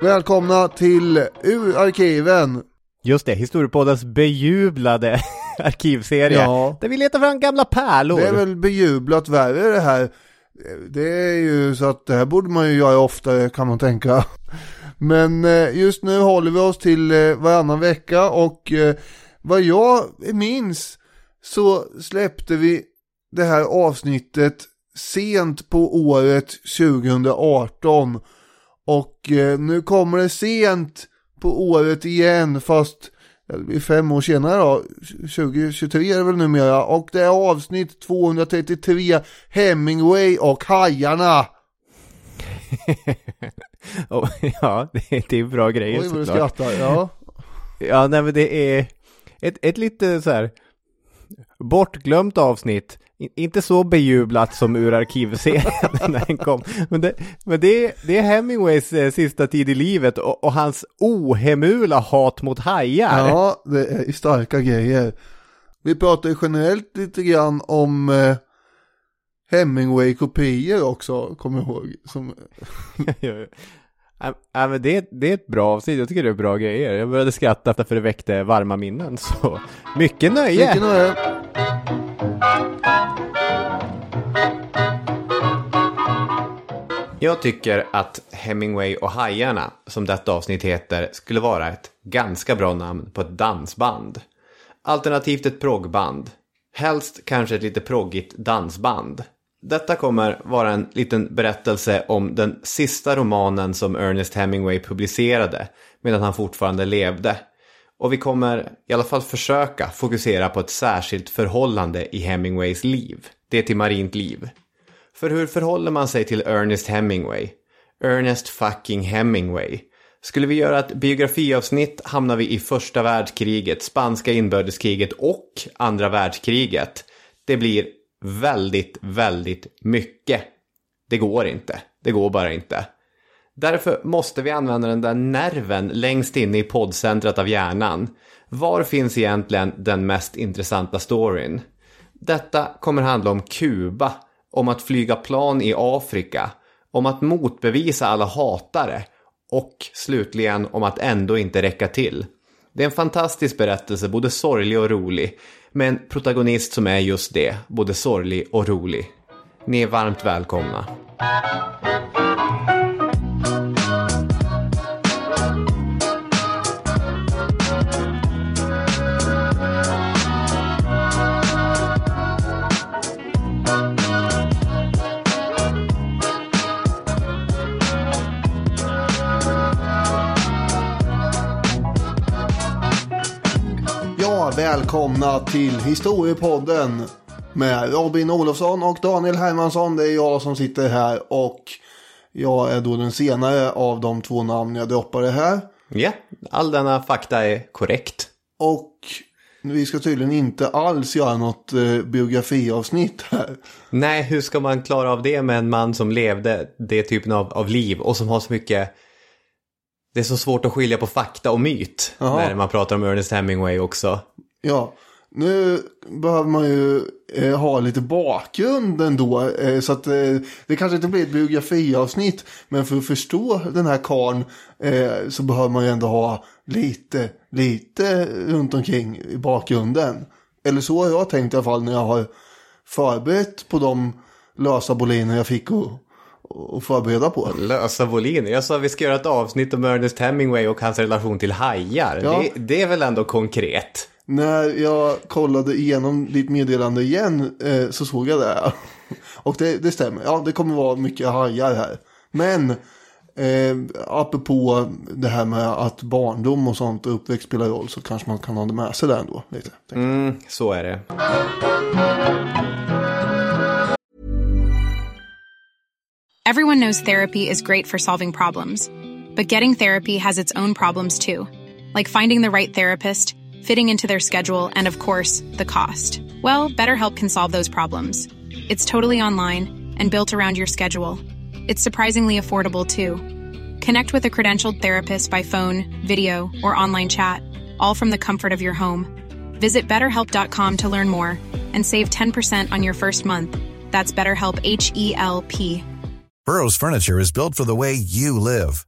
Välkomna till Ur arkiven. Just det, Historiepoddens bejublade arkivserie. Ja. Där vi letar fram gamla pärlor. Det är väl bejublat värre det här. Det är ju så att det här borde man ju göra oftare kan man tänka. Men eh, just nu håller vi oss till eh, varannan vecka och eh, vad jag minns så släppte vi det här avsnittet sent på året 2018. Och eh, nu kommer det sent på året igen fast det fem år senare då, 2023 är det väl numera. Och det är avsnitt 233, Hemingway och Hajarna. Oh, ja, det, är bra grejer Oj såklart. skrattar, ja. Ja, nej men det är ett, ett lite så här bortglömt avsnitt. Inte så bejublat som ur arkivserien när den kom. Men det, men det, är, det är Hemingways eh, sista tid i livet och, och hans ohemula hat mot hajar. Ja, det är starka grejer. Vi pratar ju generellt lite grann om eh, Hemingway-kopior också, kommer jag ihåg. Som, Ja, ja, men det, det är ett bra avsnitt, jag tycker det är bra grejer. Jag började skratta för det väckte varma minnen, så mycket nöje! Vilken är Jag tycker att Hemingway och Hajarna, som detta avsnitt heter, skulle vara ett ganska bra namn på ett dansband. Alternativt ett proggband. Helst kanske ett lite proggigt dansband. Detta kommer vara en liten berättelse om den sista romanen som Ernest Hemingway publicerade medan han fortfarande levde. Och vi kommer i alla fall försöka fokusera på ett särskilt förhållande i Hemingways liv. Det till marint liv. För hur förhåller man sig till Ernest Hemingway? Ernest fucking Hemingway. Skulle vi göra ett biografiavsnitt hamnar vi i första världskriget, spanska inbördeskriget och andra världskriget. Det blir väldigt, väldigt mycket. Det går inte. Det går bara inte. Därför måste vi använda den där nerven längst inne i poddcentret av hjärnan. Var finns egentligen den mest intressanta storyn? Detta kommer handla om Kuba, om att flyga plan i Afrika, om att motbevisa alla hatare och slutligen om att ändå inte räcka till. Det är en fantastisk berättelse, både sorglig och rolig, med en protagonist som är just det, både sorglig och rolig. Ni är varmt välkomna. Välkomna till Historiepodden med Robin Olofsson och Daniel Hermansson. Det är jag som sitter här och jag är då den senare av de två namn jag droppade här. Ja, all denna fakta är korrekt. Och vi ska tydligen inte alls göra något eh, biografiavsnitt här. Nej, hur ska man klara av det med en man som levde det typen av, av liv och som har så mycket... Det är så svårt att skilja på fakta och myt Jaha. när man pratar om Ernest Hemingway också. Ja, nu behöver man ju eh, ha lite bakgrund ändå. Eh, så att eh, det kanske inte blir ett biografiavsnitt. Men för att förstå den här karln eh, så behöver man ju ändå ha lite, lite runt omkring i bakgrunden. Eller så har jag tänkt i alla fall när jag har förberett på de lösa boliner jag fick att, att förbereda på. Lösa voliner. Jag sa att vi ska göra ett avsnitt om Ernest Hemingway och hans relation till hajar. Ja. Det, det är väl ändå konkret? När jag kollade igenom ditt meddelande igen eh, så såg jag det. Och det, det stämmer. Ja, det kommer vara mycket hajar här. Men eh, apropå det här med att barndom och sånt och uppväxt spelar roll så kanske man kan ha det med sig där ändå. Lite. Mm, så är det. Everyone knows therapy is great for solving problems, but getting therapy has its own problems too, like finding the right therapist, fitting into their schedule, and of course, the cost. Well, BetterHelp can solve those problems. It's totally online and built around your schedule. It's surprisingly affordable too. Connect with a credentialed therapist by phone, video, or online chat, all from the comfort of your home. Visit betterhelp.com to learn more and save 10% on your first month. That's BetterHelp H E L P. Burrow's furniture is built for the way you live.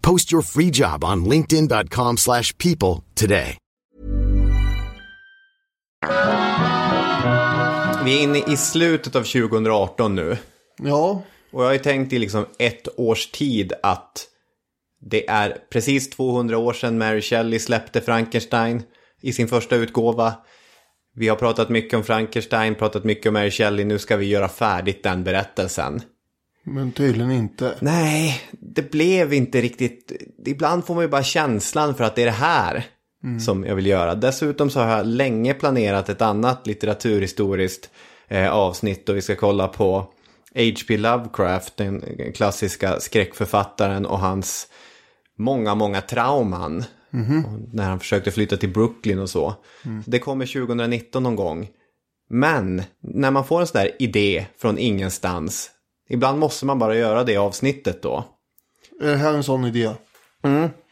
Post your free job on linkedin.com/people slash people today. Vi är inne i slutet av 2018 nu. Ja, Och jag har ju tänkt i liksom ett års tid att det är precis 200 år sedan Mary Shelley släppte Frankenstein i sin första utgåva. Vi har pratat mycket om Frankenstein, pratat mycket om Mary Shelley, nu ska vi göra färdigt den berättelsen. Men tydligen inte. Nej, det blev inte riktigt. Ibland får man ju bara känslan för att det är det här som jag vill göra. Dessutom så har jag länge planerat ett annat litteraturhistoriskt eh, avsnitt och vi ska kolla på H.P. Lovecraft, den klassiska skräckförfattaren och hans många, många trauman. Och När han försökte flytta till Brooklyn och så. Det kommer 2019 någon gång. Men när man får en sån där idé från ingenstans, ibland måste man bara göra det avsnittet då. Är det här en sån idé?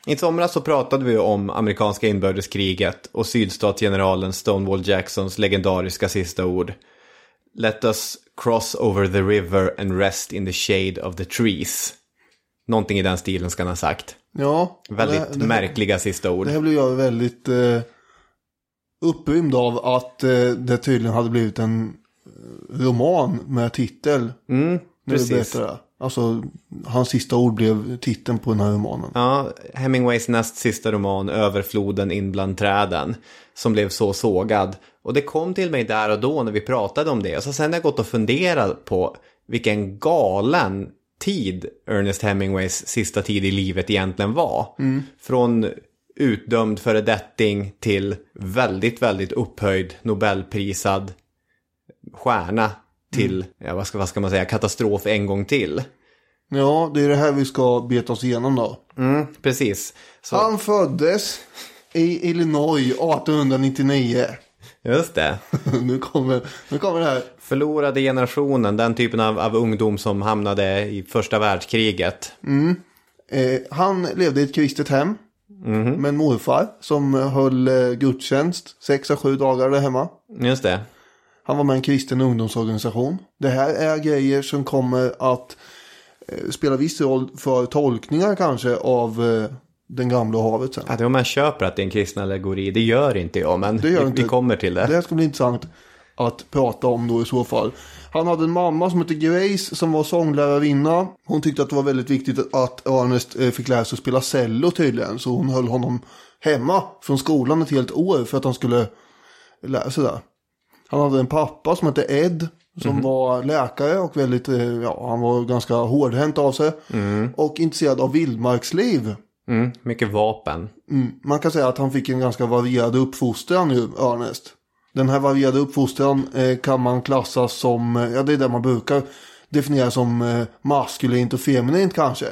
I somras så pratade vi om amerikanska inbördeskriget och sydstatsgeneralen Stonewall Jacksons legendariska sista ord. Let us cross over the river and rest in the shade of the trees. Någonting i den stilen ska han ha sagt. Ja. Väldigt det, det, märkliga sista ord. Det här blev jag väldigt eh, upprymd av att eh, det tydligen hade blivit en eh, roman med titel. Mm, När du precis. berättar det. Alltså, hans sista ord blev titeln på den här romanen. Ja, Hemingways näst sista roman, Överfloden in bland träden, som blev så sågad. Och det kom till mig där och då när vi pratade om det. Och så sen har jag gått och funderat på vilken galen tid Ernest Hemingways sista tid i livet egentligen var. Från utdömd föredetting till väldigt, väldigt upphöjd Nobelprisad stjärna till, ja, vad, ska, vad ska man säga, katastrof en gång till. Ja, det är det här vi ska beta oss igenom då. Mm, precis. Så, Han föddes i Illinois 1899. Just det. nu, kommer, nu kommer det här. Förlorade generationen, den typen av, av ungdom som hamnade i första världskriget. Eh, han levde i ett kristet hem. Med en morfar som höll eh, gudstjänst sex av sju dagar där hemma. Just det. Han var med i en kristen ungdomsorganisation. Det här är grejer som kommer att eh, spela viss roll för tolkningar kanske av eh, den gamla havet sen. Är om man köper att det är en kristen allegori, det gör inte jag, men Det gör vi, inte. vi kommer till det. Det här ska bli intressant att prata om då i så fall. Han hade en mamma som hette Grace som var sånglärarinna. Hon tyckte att det var väldigt viktigt att Ernest eh, fick lära sig att spela cello tydligen. Så hon höll honom hemma från skolan ett helt år för att han skulle lära sig det. Han hade en pappa som hette Ed. Som var läkare och väldigt, eh, ja han var ganska hårdhänt av sig. Och intresserad av vildmarksliv. Mm, mycket vapen. Mm. Man kan säga att han fick en ganska varierad uppfostran nu, Ernest. Den här varierade uppfostran eh, kan man klassa som, eh, ja det är det man brukar definiera som eh, maskulint och feminint kanske.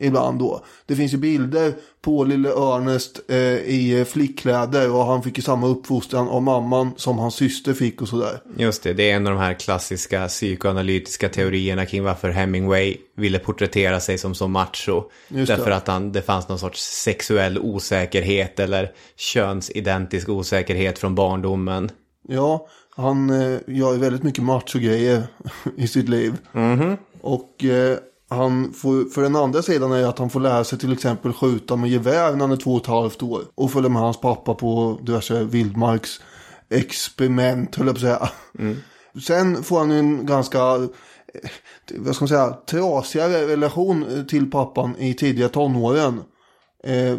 Ibland då. Det finns ju bilder på lille Ernest eh, i eh, flickkläder och han fick ju samma uppfostran av mamman som hans syster fick och sådär. Just det, det är en av de här klassiska psykoanalytiska teorierna kring varför Hemingway ville porträttera sig som så macho. Just det. Därför att han, det fanns någon sorts sexuell osäkerhet eller könsidentisk osäkerhet från barndomen. Ja, han eh, gör ju väldigt mycket machogrejer i sitt liv. Och eh, han får, för den andra sidan är att han får lära sig till exempel skjuta med gevär när han är två och ett halvt år. Och följa med hans pappa på diverse vildmarksexperiment, höll jag på att säga. Sen får han en ganska, eh, vad ska man säga, trasigare relation till pappan i tidiga tonåren. eh,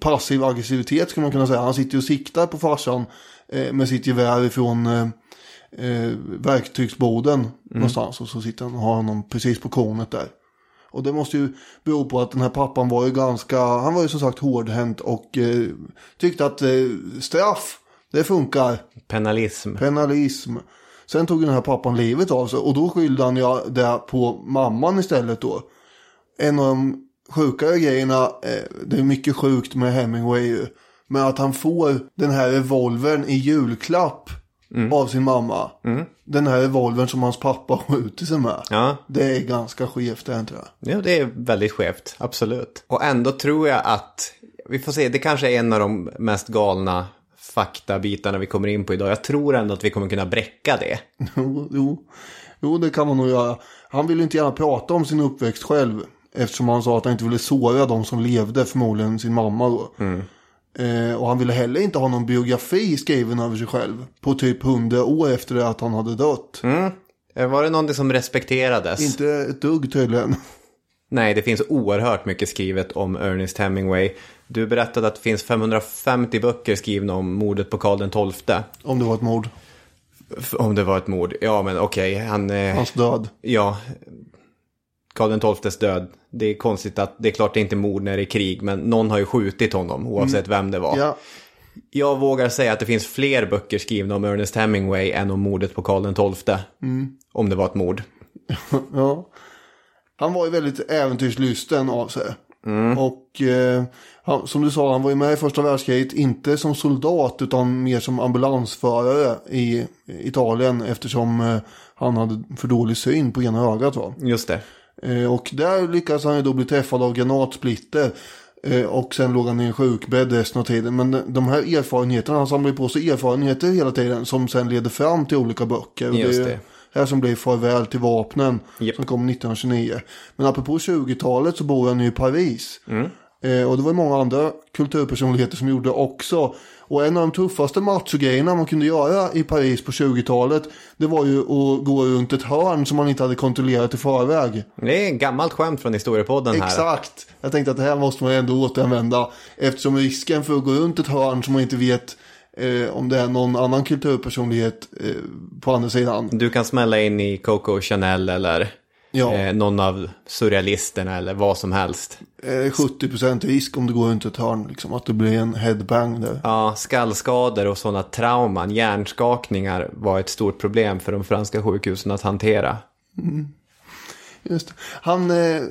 passiv aggressivitet skulle man kunna säga. Han sitter och siktar på farsan eh, med sitt gevär ifrån eh, eh, verktygsboden någonstans. Och så sitter han och har honom precis på kornet där. Och det måste ju bero på att den här pappan var ju ganska, han var ju som sagt hårdhänt och eh, tyckte att eh, straff, det funkar. Penalism. Penalism. Sen tog den här pappan livet av sig och då skyllde han ju det på mamman istället då. En av de sjukare grejerna, eh, det är mycket sjukt med Hemingway ju. Men att han får den här revolvern i julklapp av sin mamma. Den här revolvern som hans pappa skjuter sig med. Ja. Det är ganska skevt det tror jag. Ja, det är väldigt skevt, absolut. Och ändå tror jag att, vi får se, det kanske är en av de mest galna faktabitarna vi kommer in på idag. Jag tror ändå att vi kommer kunna bräcka det. Jo, jo. jo, det kan man nog göra. Han ville inte gärna prata om sin uppväxt själv. Eftersom han sa att han inte ville såra de som levde, förmodligen sin mamma då. Eh, och han ville heller inte ha någon biografi skriven över sig själv. På typ hundra år efter att han hade dött. Eh, Var det någonting som respekterades? Inte ett dugg tydligen. Nej, det finns oerhört mycket skrivet om Ernest Hemingway. Du berättade att det finns 550 böcker skrivna om mordet på Karl XII. Om det var ett mord. Om det var ett mord. Ja, men okej, han... Eh, Hans död. Ja, Karl XIIs död. Det är konstigt att det är klart det är inte mord när det är krig, men någon har ju skjutit honom oavsett vem det var. Ja, Jag vågar säga att det finns fler böcker skrivna om Ernest Hemingway än om mordet på Karl XII. Om det var ett mord. ja. Han var ju väldigt äventyrslysten av sig. Och eh, han, som du sa, han var ju med i första världskriget, inte som soldat utan mer som ambulansförare i Italien eftersom eh, han hade för dålig syn på ena ögat. Va? Just det. Eh, och där lyckades han ju då bli träffad av granatsplitter. Eh, och sen låg han i en sjukbädd resten av tiden. Men de här erfarenheterna, han samlar på sig erfarenheter hela tiden som sen leder fram till olika böcker. Och Just är det. här som blir Farväl till vapnen Japp. som kom 1929. Men apropå 20-talet så bor han ju i Paris. Mm. Eh, och det var många andra kulturpersonligheter som gjorde också. Och en av de tuffaste machogrejerna man kunde göra i Paris på 20-talet. Det var ju att gå runt ett hörn som man inte hade kontrollerat i förväg. Det är ett gammalt skämt från historiepodden här. Exakt. Jag tänkte att det här måste man ändå återanvända. Eftersom risken för att gå runt ett hörn som man inte vet eh, om det är någon annan kulturpersonlighet eh, på andra sidan. Du kan smälla in i Coco Chanel eller Ja. eh, någon av surrealisterna eller vad som helst. Eh, 70% risk om det går runt ett hörn. Liksom, att det blir en headbang där. Ja, skallskador och sådana trauman, hjärnskakningar var ett stort problem för de franska sjukhusen att hantera. Just det. Han eh,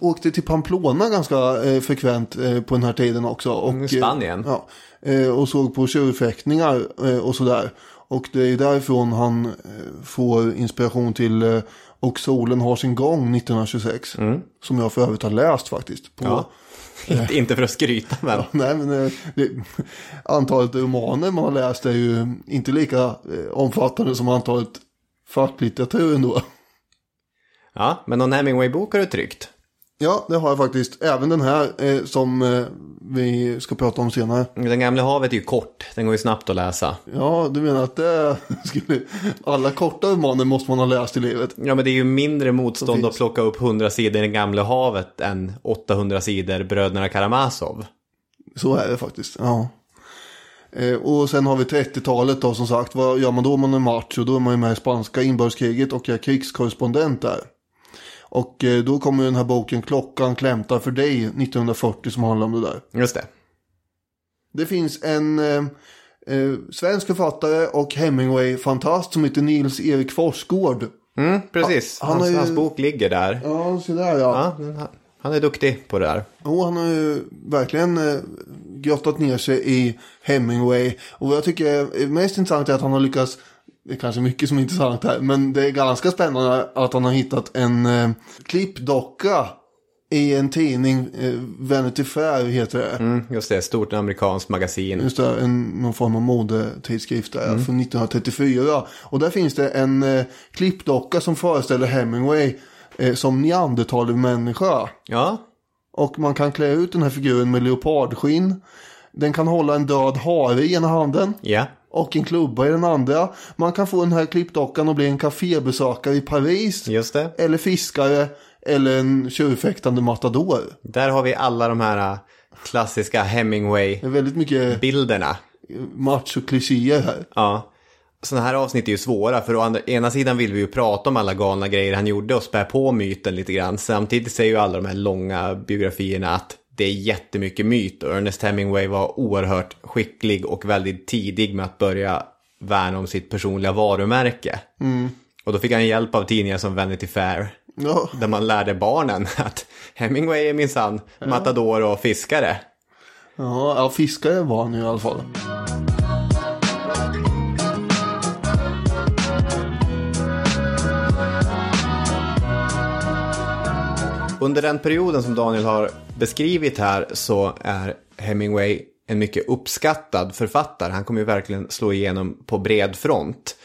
åkte till Pamplona ganska eh, frekvent eh, på den här tiden också. Och, Mm, Spanien. Eh, ja, eh, och såg på tjurfäktningar eh, och sådär. Och det är därifrån han eh, får inspiration till eh, Och solen har sin gång 1926. Som jag för övrigt har läst faktiskt. På, Mm. Ja. Inte, inte för att skryta men. Nej, men eh, det, antalet romaner man har läst är ju inte lika eh, omfattande som antalet facklitteratur ändå. Ja, men någon Hemingway-bok har du tryckt. Ja, det har jag faktiskt. Även den här eh, som eh, vi ska prata om senare. Den gamla havet är ju kort, den går ju snabbt att läsa. Ja, du menar att det skulle... Alla korta romaner måste man ha läst i livet. Ja, men det är ju mindre motstånd att plocka upp 100 sidor i det gamla havet än 800 sidor Bröderna Karamazov. Så är det faktiskt, ja. Eh, och sen har vi 30-talet då som sagt. Vad gör man då om man är macho? Då är man ju med i spanska inbördeskriget och är krigskorrespondent där. Och eh, då kommer den här boken Klockan klämtar för dig 1940 som handlar om det där. Just det. Det finns en eh, eh, svensk författare och Hemingway-fantast som heter Nils-Erik Forsgård. Mm, precis. Han har hans, ju- hans bok ligger där. Ja, så där ja. Ja, han- han är duktig på det där. Jo, han har ju verkligen eh, grottat ner sig i Hemingway. Och vad jag tycker är mest intressant är att han har lyckats, det är kanske mycket som är intressant här, men det är ganska spännande att han har hittat en eh, klippdocka i en tidning, eh, Vanity Fair heter det. Mm, just det, stort amerikanskt magasin. Just det, en, någon form av modetidskrift där, från 1934. Och där finns det en eh, klippdocka som föreställer Hemingway eh, som neandertalmänniska. Ja, Och man kan klä ut den här figuren med leopardskinn. Den kan hålla en död hare i ena handen. ja. Och en klubba i den andra. Man kan få den här klippdockan och bli en kafébesökare i Paris. Just det. Eller fiskare. Eller en tjurfäktande matador. Där har vi alla de här äh, klassiska Hemingway-bilderna. Macho-klichéer här. Ja. Sådana här avsnitt är ju svåra för å andra, ena sidan vill vi ju prata om alla galna grejer han gjorde och spä på myten lite grann. Samtidigt säger ju alla de här långa biografierna att det är jättemycket myt och Ernest Hemingway var oerhört skicklig och väldigt tidig med att börja värna om sitt personliga varumärke. Och då fick han hjälp av tidningar som Vanity Fair. Ja. Där man lärde barnen att Hemingway är minsann matador och fiskare. Ja, ja, fiskare var han i alla fall. Under den perioden som Daniel har beskrivit här så är Hemingway en mycket uppskattad författare. Han kommer ju verkligen slå igenom på bred front.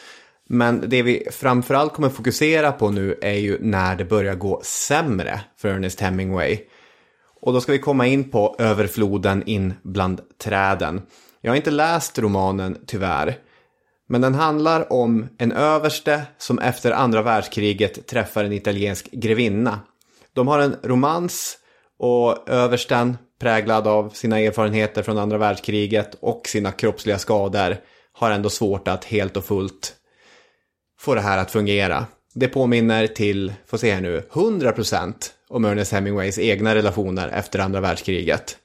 Men det vi framförallt kommer fokusera på nu är ju när det börjar gå sämre för Ernest Hemingway. Och då ska vi komma in på Överfloden in bland träden. Jag har inte läst romanen tyvärr. Men den handlar om en överste som efter andra världskriget träffar en italiensk grevinna. De har en romans och översten präglad av sina erfarenheter från andra världskriget och sina kroppsliga skador har ändå svårt att helt och fullt få det här att fungera. Det påminner till, får se här nu, 100% om Ernest Hemingways egna relationer efter andra världskriget.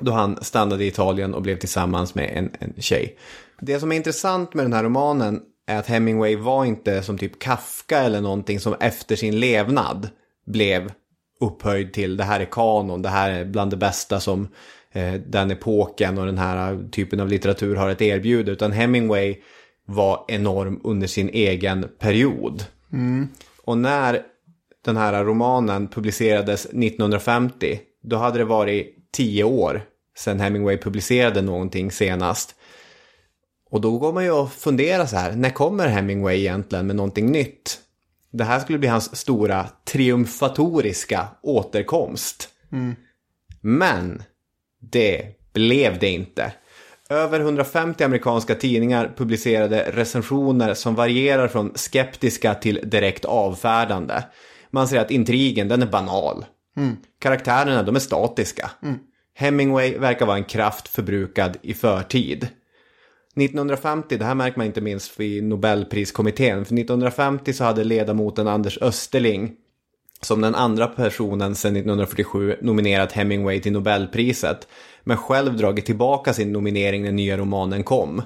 Då han stannade i Italien och blev tillsammans med en, en tjej. Det som är intressant med den här romanen är att Hemingway var inte som typ Kafka eller någonting som efter sin levnad blev upphöjd till det här är kanon, det här är bland det bästa som eh, den epoken och den här typen av litteratur har att erbjuda. Utan Hemingway var enorm under sin egen period. Och när den här romanen publicerades 1950, då hade det varit tio år sedan Hemingway publicerade någonting senast. Och då går man ju och funderar så här, när kommer Hemingway egentligen med någonting nytt? Det här skulle bli hans stora triumfatoriska återkomst. Men det blev det inte. Över 150 amerikanska tidningar publicerade recensioner som varierar från skeptiska till direkt avfärdande. Man säger att intrigen, den är banal. Karaktärerna, de är statiska. Hemingway verkar vara en kraft förbrukad i förtid. 1950, det här märker man inte minst vid Nobelpriskommittén, för 1950 så hade ledamoten Anders Österling som den andra personen sedan 1947 nominerat Hemingway till Nobelpriset, men själv dragit tillbaka sin nominering när nya romanen kom.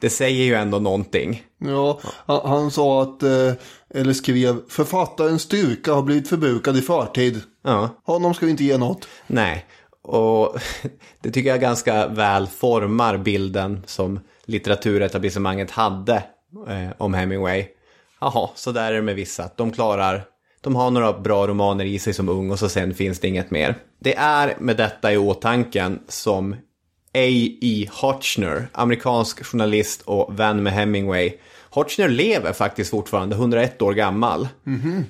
Det säger ju ändå någonting. Ja, han, han sa att, eh, eller skrev, författarens styrka har blivit förbrukad i förtid. Ja. Honom ska vi inte ge något. Nej, och det tycker jag ganska väl formar bilden som litteraturetablissemanget hade eh, om Hemingway. Jaha, så där är det med vissa. De klarar, de har några bra romaner i sig som ung och så sen finns det inget mer. Det är med detta i åtanken som A.E. Hotchner, amerikansk journalist och vän med Hemingway. Hotchner lever faktiskt fortfarande, 101 år gammal.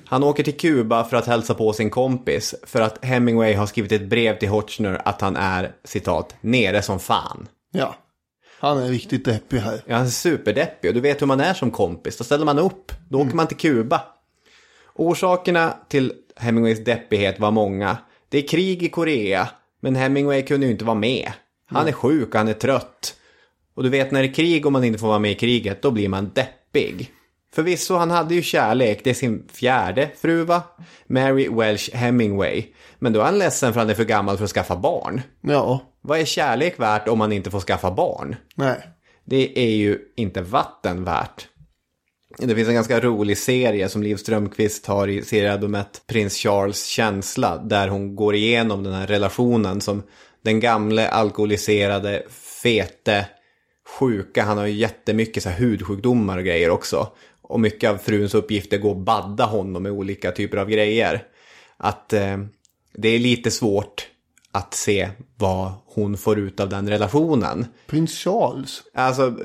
Han åker till Kuba för att hälsa på sin kompis för att Hemingway har skrivit ett brev till Hotchner att han är, citat, nere som fan. Ja, han är riktigt deppig här. Ja, han är superdeppig och du vet hur man är som kompis. Då ställer man upp. Då åker man till Kuba. Orsakerna till Hemingways deppighet var många. Det är krig i Korea, men Hemingway kunde ju inte vara med. Han är sjuk och han är trött. Och du vet när det är krig och man inte får vara med i kriget, då blir man deppig. Förvisso, han hade ju kärlek, det är sin fjärde fru va? Mary Welsh Hemingway. Men då är han ledsen för att han är för gammal för att skaffa barn. Ja, Vad är kärlek värt om man inte får skaffa barn? nej. Det är ju inte vatten värt. Det finns en ganska rolig serie som Liv Strömquist har i seriealbumet Prins Charles känsla. Där hon går igenom den här relationen som den gamle alkoholiserade, fete, sjuka. Han har ju jättemycket så här hudsjukdomar och grejer också. Och mycket av fruns uppgifter går att badda honom med olika typer av grejer. Att eh, det är lite svårt att se vad hon får ut av den relationen. Prins Charles. Alltså,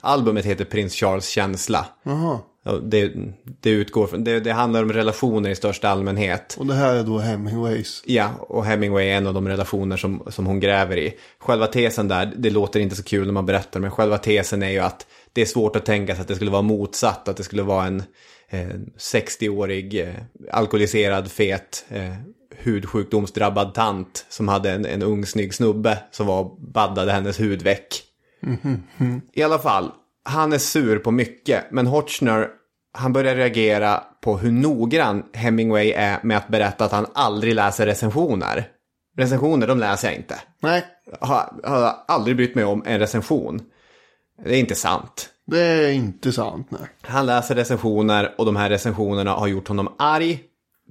albumet heter Prins Charles känsla. Jaha. Ja, Det, det utgår från, det, det handlar om relationer i största allmänhet. Och det här är då Hemingways. Ja, och Hemingway är en av de relationer som, som hon gräver i. Själva tesen där, det låter inte så kul när man berättar, men själva tesen är ju att det är svårt att tänka sig att det skulle vara motsatt, att det skulle vara en eh, 60-årig eh, alkoholiserad, fet, eh, hudsjukdomsdrabbad tant som hade en, en ung snygg snubbe som var baddade hennes hud väck. I alla fall, han är sur på mycket, men Hotchner han börjar reagera på hur noggrann Hemingway är med att berätta att han aldrig läser recensioner. Recensioner, de läser jag inte. Nej, Har, har aldrig brytt mig om en recension. Det är inte sant. det är inte sant. Nej. Han läser recensioner och de här recensionerna har gjort honom arg,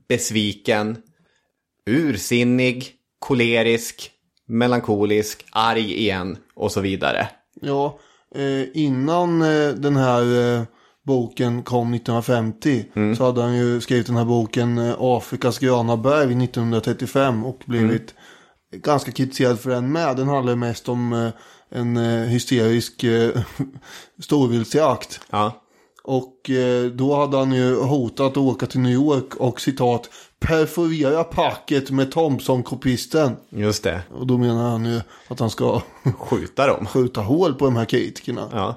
besviken, ursinnig, kolerisk, melankolisk, arg igen och så vidare. Ja, eh, innan eh, den här eh, boken kom 1950 så hade han ju skrivit den här boken eh, Afrikas gröna berg 1935 och blivit ganska kritiserad för den med. Den handlar mest om eh, en eh, hysterisk storviltsjakt. Ja, Och då hade han ju hotat att åka till New York och citat perforera packet med Thompson-kopisten. just det. Och då menar han ju att han ska Skjuta dem. skjuta hål på de här kritikerna. Ja.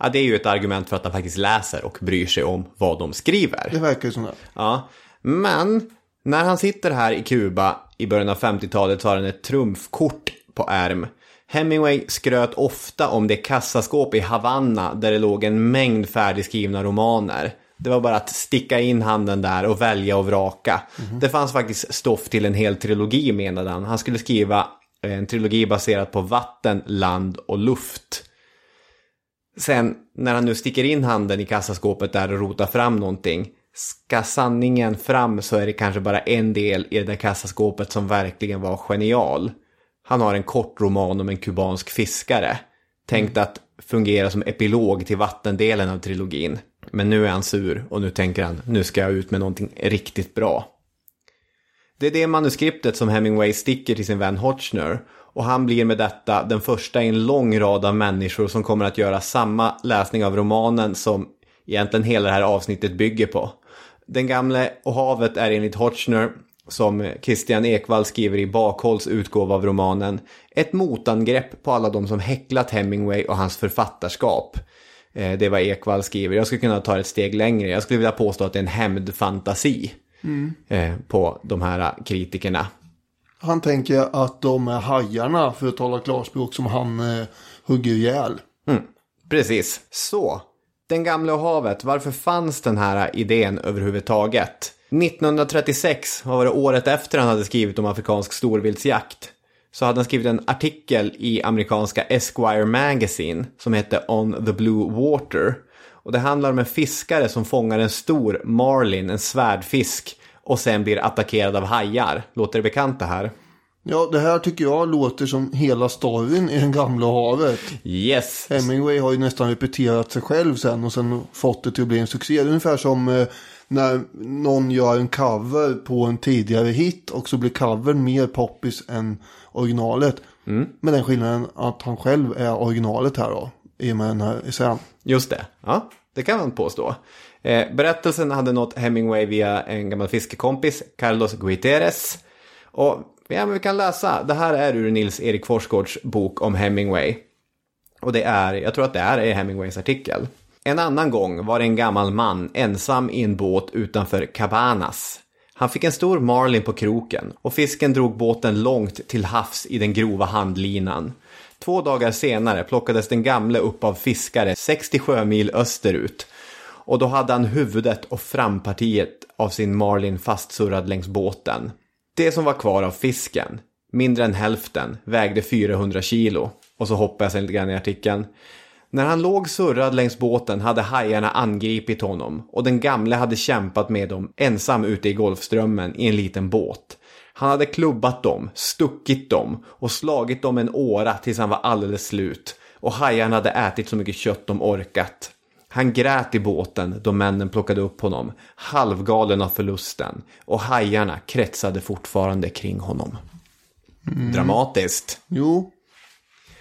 ja, det är ju ett argument för att han faktiskt läser och bryr sig om vad de skriver. Det verkar ju som det. Ja, men när han sitter här i Kuba i början av 50-talet så har han ett trumfkort på ärm. Hemingway skröt ofta om det kassaskåp i Havanna där det låg en mängd färdigskrivna romaner. Det var bara att sticka in handen där och välja och vraka. Det fanns faktiskt stoff till en hel trilogi menade han. Han skulle skriva en trilogi baserad på vatten, land och luft. Sen när han nu sticker in handen i kassaskåpet där och rotar fram någonting. Ska sanningen fram så är det kanske bara en del i det där kassaskåpet som verkligen var genial. Han har en kort roman om en kubansk fiskare. Tänkt att fungera som epilog till vattendelen av trilogin. Men nu är han sur och nu tänker han, nu ska jag ut med någonting riktigt bra. Det är det manuskriptet som Hemingway sticker till sin vän Hotchner och han blir med detta den första i en lång rad av människor som kommer att göra samma läsning av romanen som egentligen hela det här avsnittet bygger på. Den gamle och havet är enligt Hotchner, som Christian Ekvall skriver i Bakhålls utgåva av romanen, ett motangrepp på alla de som häcklat Hemingway och hans författarskap. Eh, Det är vad Ekvall skriver. Jag skulle kunna ta ett steg längre. Jag skulle vilja påstå att det är en hämndfantasi eh, på de här kritikerna. Han tänker att de är hajarna, för att tala klarspråk, som han eh, hugger ihjäl. Precis. Så, Den gamle och havet, varför fanns den här idén överhuvudtaget? 1936, vad var det året efter han hade skrivit om afrikansk storviltsjakt, så hade han skrivit en artikel i amerikanska Esquire Magazine som hette On the Blue Water. Och det handlar om en fiskare som fångar en stor marlin, en svärdfisk, och sen blir attackerad av hajar. Låter det bekant det här? Ja, det här tycker jag låter som hela storyn i Den gamla havet. Yes! Hemingway har ju nästan repeterat sig själv sen och sen fått det till att bli en succé. Ungefär som eh, när någon gör en cover på en tidigare hit och så blir covern mer poppis än originalet. Med den skillnaden att han själv är originalet här då. I och med den här essän. Just det, ja, det kan man påstå. Eh, berättelsen hade nått Hemingway via en gammal fiskekompis, Carlos Guiteres. Och ja, men vi kan läsa, det här är ur Nils Erik Forsgårds bok om Hemingway. Och det är, jag tror att det är Hemingways artikel. En annan gång var det en gammal man ensam i en båt utanför Cabanas. Han fick en stor marlin på kroken och fisken drog båten långt till havs i den grova handlinan. Två dagar senare plockades den gamle upp av fiskare 60 sjömil österut. Och då hade han huvudet och frampartiet av sin marlin fastsurrad längs båten. Det som var kvar av fisken, mindre än hälften, vägde 400 kilo. Och så hoppar jag sen lite grann i artikeln. När han låg surrad längs båten hade hajarna angripit honom och den gamle hade kämpat med dem ensam ute i Golfströmmen i en liten båt. Han hade klubbat dem, stuckit dem och slagit dem en åra tills han var alldeles slut. Och hajarna hade ätit så mycket kött de orkat. Han grät i båten då männen plockade upp honom, halvgalen av förlusten. Och hajarna kretsade fortfarande kring honom. Dramatiskt. Jo.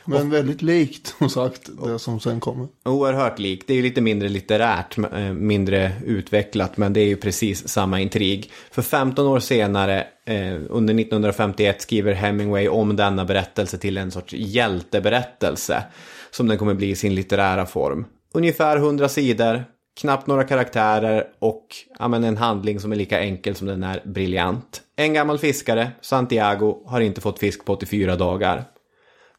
Men väldigt likt som sagt det som sen kommer. Oerhört likt. Det är ju lite mindre litterärt, eh, mindre utvecklat, men det är ju precis samma intrig. För 15 år senare, eh, under 1951, skriver Hemingway om denna berättelse till en sorts hjälteberättelse, som den kommer bli i sin litterära form. Ungefär 100 sidor, knappt några karaktärer och ja, men en handling som är lika enkel som den är briljant. En gammal fiskare, Santiago, har inte fått fisk på 84 dagar.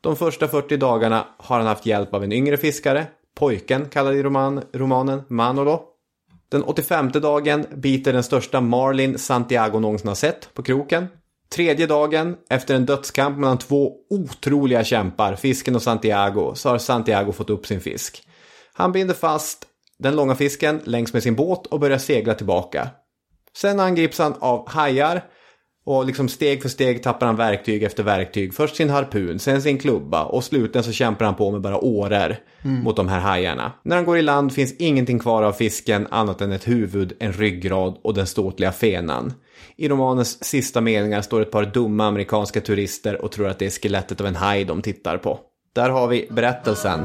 De första 40 dagarna har han haft hjälp av en yngre fiskare, pojken kallad i roman, romanen Manolo. Den 85 dagen biter den största marlin Santiago någonsin har sett på kroken. Tredje dagen, efter en dödskamp mellan två otroliga kämpar, fisken och Santiago, så har Santiago fått upp sin fisk. Han binder fast den långa fisken längs med sin båt och börjar segla tillbaka. Sen angrips han av hajar och liksom steg för steg tappar han verktyg efter verktyg. Först sin harpun, sen sin klubba och slutligen så kämpar han på med bara åror mot de här hajarna. När han går i land finns ingenting kvar av fisken annat än ett huvud, en ryggrad och den ståtliga fenan. I romanens sista meningar står ett par dumma amerikanska turister och tror att det är skelettet av en haj de tittar på. Där har vi berättelsen.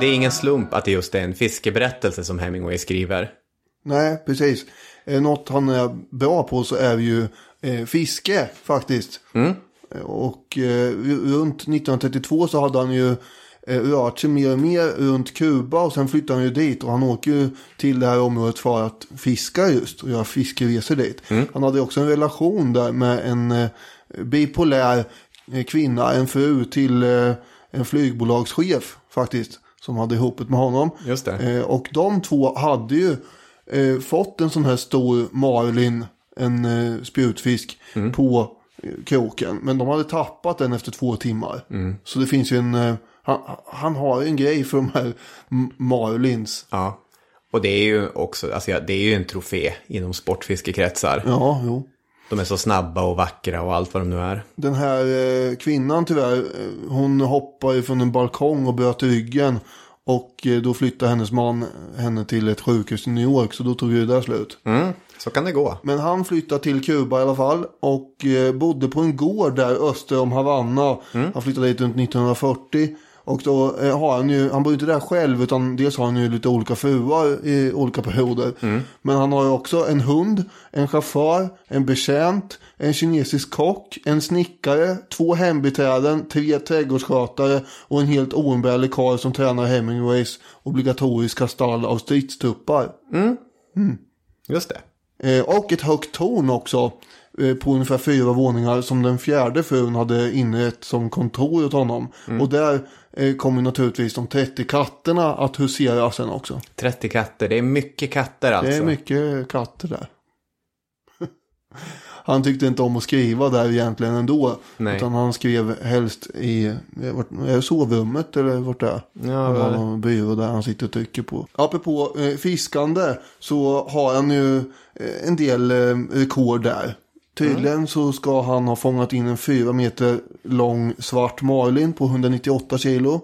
Det är ingen slump att det just är en fiskeberättelse som Hemingway skriver. Nej, precis. Eh, något han är bra på så är ju eh, fiske faktiskt. Eh, Och eh, runt 1932 så hade han ju rört sig mer och mer runt Kuba och sen flyttade han ju dit och han åker ju till det här området för att fiska just och göra fiskeresor dit. Han hade också en relation där med en bipolär kvinna, en fru till eh, en flygbolagschef faktiskt. Som hade ihopet med honom. Just det. Eh, och de två hade ju eh, fått en sån här stor marlin, en spjutfisk, på eh, kroken. Men de hade tappat den efter två timmar. Så det finns ju en, han, han har en grej för de här marlins. Ja. Och det är ju också, alltså det är ju en trofé inom sportfiskekretsar. Ja, jo. De är så snabba och vackra och allt vad de nu är. Den här eh, kvinnan tyvärr, eh, hon hoppade från en balkong och bröt ryggen. Och eh, då flyttade hennes man henne till ett sjukhus i New York. Så då tog ju det där slut. Mm, så kan det gå. Men han flyttade till Kuba i alla fall. Och eh, bodde på en gård där öster om Havanna. Han flyttade dit runt 1940. Och då eh, har han ju, han bor ju inte där själv utan dels har han ju lite olika fruar i olika perioder. Men han har ju också en hund, en chaufför, en betjänt, en kinesisk kock, en snickare, två hembiträden, tre trädgårdsskötare och en helt oumbärlig karl som tränar Hemingways obligatoriska stall av stridstuppar. Just det. Eh, och ett högt torn också. Eh, på ungefär fyra våningar som den fjärde frun hade inrett som kontor åt honom. Och där eh, kommer naturligtvis de 30 katterna att husera sen också. 30 katter, det är mycket katter alltså. Det är mycket katter där. Han tyckte inte om att skriva där egentligen ändå. Nej. Utan han skrev helst i eh, vart- sovrummet eller vart det är. Ja, han har någon byrå där han sitter och trycker på. Apropå eh, fiskande så har han ju en del eh, rekord där. Tydligen så ska han ha fångat in en fyra meter lång svart marlin på 198 kilo.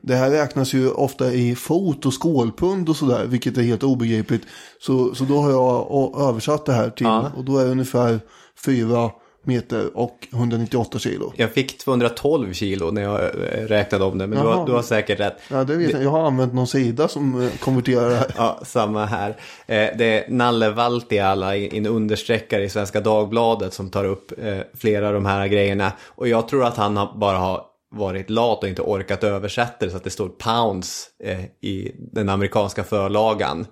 Det här räknas ju ofta i fot och skålpund och sådär, vilket är helt obegripligt. Så, så då har jag översatt det här till, Ja. och då är det ungefär fyra meter och 198 kilo. Jag fick 212 kilo när jag eh, räknade om det, men du har, du har säkert rätt. Ja, det vet jag. Jag har använt någon sida som eh, konverterar det här. Ja, samma här. Eh, det är Nalle Valtiala, en understreckare i Svenska Dagbladet som tar upp flera av de här grejerna. Och jag tror att han bara har varit lat och inte orkat översätta det så att det står pounds eh, i den amerikanska förlagan.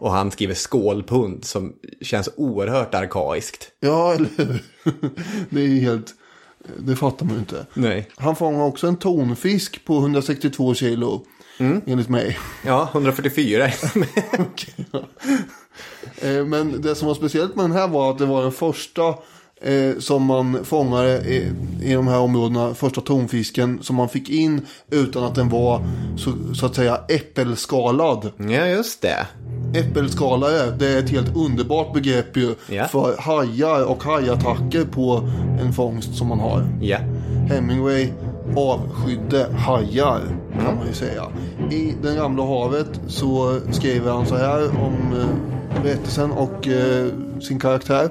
Och han skriver skålpund som känns oerhört arkaiskt. Ja, eller hur? Det är ju helt... Det fattar man ju inte. Nej. Han fångar också en tonfisk på 162 kilo. Enligt mig. Ja, 144. Eh, Men det som var speciellt med den här var att det var den första eh, som man fångade i, i de här områdena. Första tonfisken som man fick in utan att den var så, så att säga äppelskalad. ja, just det. Äppelskalare, det är ett helt underbart begrepp ju Ja. för hajar och hajattacker på en fångst som man har. Ja. Hemingway avskydde hajar kan man ju säga. I Den gamla havet så skriver han så här om eh, berättelsen och eh, sin karaktär.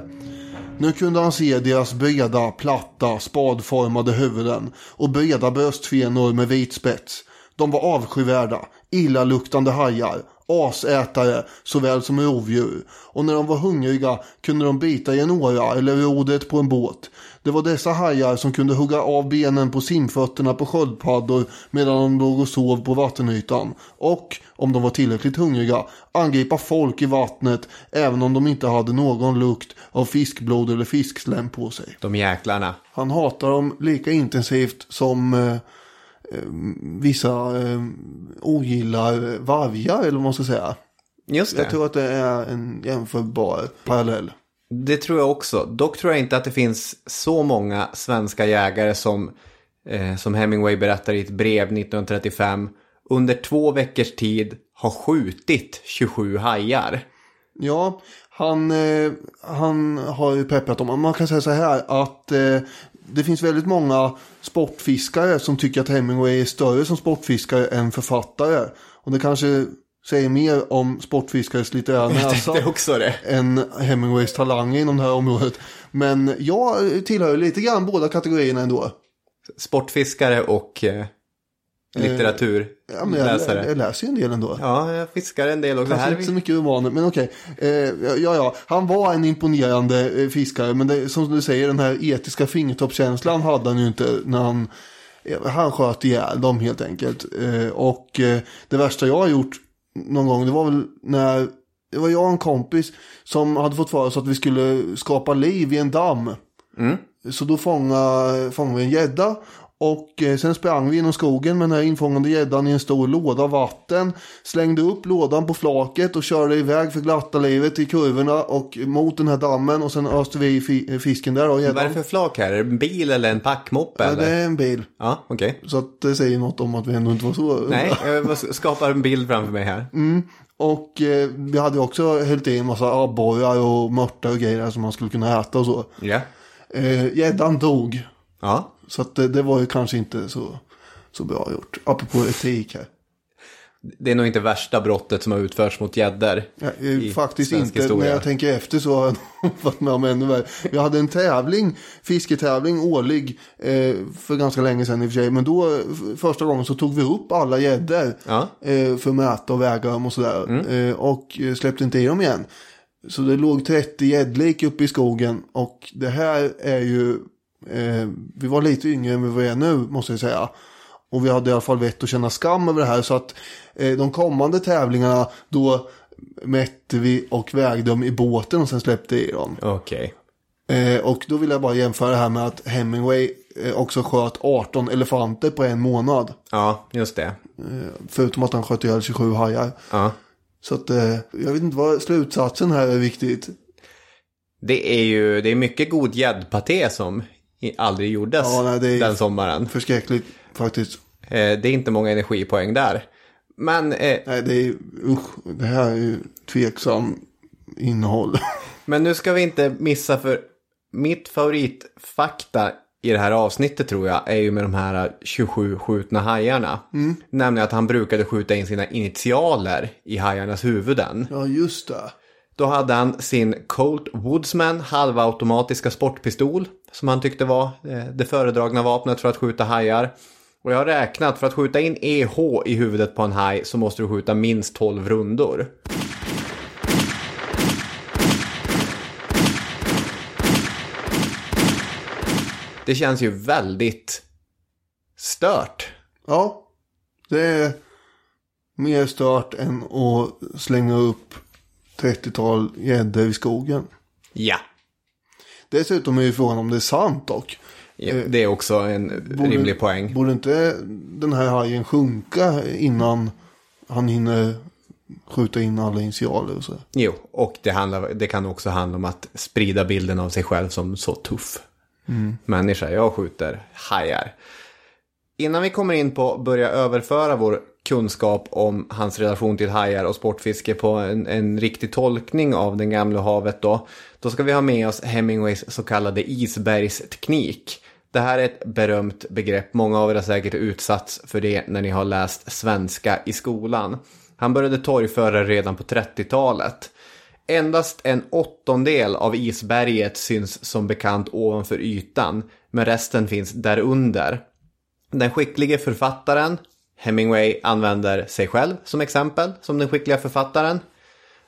Nu kunde han se deras breda, platta, spadformade huvuden och breda bröstfenor med vit spets. De var avskyvärda, illaluktande hajar, asätare såväl som rovdjur. Och när de var hungriga kunde de bita i en åra eller rodret på en båt. Det var dessa hajar som kunde hugga av benen på simfötterna på sköldpaddor medan de låg och sov på vattenytan. Och, om de var tillräckligt hungriga, angripa folk i vattnet även om de inte hade någon lukt av fiskblod eller fiskslem på sig. De jäklarna. Han hatar dem lika intensivt som eh, eh, vissa eh, ogillar vargar eller vad man ska säga. Just det. Jag tror att det är en jämförbar parallell. Det tror jag också. Dock tror jag inte att det finns så många svenska jägare som, eh, som Hemingway berättar i ett brev 1935 under två veckors tid har skjutit 27 hajar. Ja, han, eh, han har ju peppat dem. Man kan säga så här att eh, det finns väldigt många sportfiskare som tycker att Hemingway är större som sportfiskare än författare. Och det kanske säger mer om sportfiskares litterära näsa också det. än Hemingways talanger inom det här området. Men jag tillhör lite grann båda kategorierna ändå. Sportfiskare och eh, litteraturläsare. Ja, men jag, jag läser ju en del ändå. Ja, jag fiskar en del också. Kanske Här är inte så mycket romaner, men okej. Eh, ja, ja, han var en imponerande eh, fiskare, men det, som du säger, den här etiska fingertoppskänslan hade han ju inte när han, eh, han sköt ihjäl dem helt enkelt. Eh, och eh, det värsta jag har gjort någon gång, det var väl när, det var jag och en kompis som hade fått för oss att vi skulle skapa liv i en damm. Så då fångade, fångade vi en gädda och eh, sen sprang vi genom skogen med den här infångade gäddan i en stor låda vatten. Slängde upp lådan på flaket och körde iväg för glatta livet i kurvorna och mot den här dammen. Och sen öste vi i fi- fisken där och Vad är gäddan. det för flak här? Är det en bil eller en packmoppe? Ja, det är en bil. Ja, okej. Så att det säger något om att vi ändå inte var så. Nej, jag skapar en bild framför mig här. Och eh, vi hade också hällt i en massa abborrar och mörtar och grejer som man skulle kunna äta och så. Ja. Eh, Gäddan dog. Ja, Så att det, det var ju kanske inte så, så bra gjort. Apropå etik här. det är nog inte värsta brottet som har utförts mot gäddor. Ja, faktiskt inte. historia. När jag tänker efter så har jag varit med om ännu värre. Vi hade en tävling, fisketävling årlig eh, för ganska länge sedan i och för sig. Men då första gången så tog vi upp alla gäddor Ja. eh, för att mäta och väga dem och sådär. Eh, och eh, släppte inte i dem igen. Så det låg 30 gäddlik uppe i skogen. Och det här är ju, eh, vi var lite yngre än vi är nu måste jag säga. Och vi hade i alla fall vett att känna skam över det här. Så att eh, de kommande tävlingarna då mätte vi och vägde dem i båten och sen släppte i dem. Okej. Eh, och då vill jag bara jämföra det här med att Hemingway eh, också sköt 18 elefanter på en månad. Ja, just det. Förutom att han sköt ihjäl 27 hajar. Ja. Så att eh, jag vet inte vad slutsatsen här är viktigt. Det är ju det är mycket god gäddpaté som aldrig gjordes Ja, nej, det är- den sommaren. Förskräckligt faktiskt. Eh, det är inte många energipoäng där. Men, eh, Nej, det är usch, det här är ju tveksam innehåll. men nu ska vi inte missa för mitt favoritfakta i det här avsnittet tror jag är ju med de här 27 skjutna hajarna. Mm. Nämligen att han brukade skjuta in sina initialer i hajarnas huvuden. ja, just det. Då hade han sin Colt Woodsman halvautomatiska sportpistol som han tyckte var eh, det föredragna vapnet för att skjuta hajar. Och jag har räknat, för att skjuta in EH i huvudet på en haj så måste du skjuta minst 12 rundor. Det känns ju väldigt stört. Ja, det är mer stört än att slänga upp 30-tal gäddor i skogen. Ja. Dessutom är ju frågan om det är sant dock. ja det är också en rimlig poäng. Borde inte den här hajen sjunka innan han hinner skjuta in alla initialer och så? Jo, och det, handlar, det kan också handla om att sprida bilden av sig själv som så tuff människa. Jag skjuter hajar. Innan vi kommer in på att börja överföra vår kunskap om hans relation till hajar och sportfiske på en, en riktig tolkning av den gamla havet då, då ska vi ha med oss Hemingways så kallade isbergsteknik. Det här är ett berömt begrepp, många av er har säkert utsatts för det när ni har läst svenska i skolan. Han började torgföra redan på 30-talet. Endast en åttondel av isberget syns som bekant ovanför ytan, men resten finns därunder. Den skicklige författaren, Hemingway använder sig själv som exempel, som den skickliga författaren,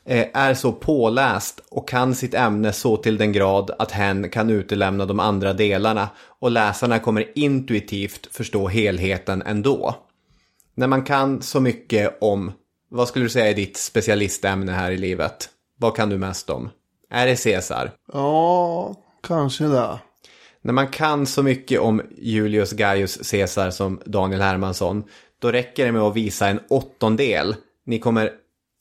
eh, är så påläst och kan sitt ämne så till den grad att hen kan utelämna de andra delarna och läsarna kommer intuitivt förstå helheten ändå. När man kan så mycket om, vad skulle du säga är ditt specialistämne här i livet? Vad kan du mest om? Är det Caesar? Ja, kanske det. När man kan så mycket om Julius Gaius Caesar som Daniel Hermansson, då räcker det med att visa en åttondel. Ni kommer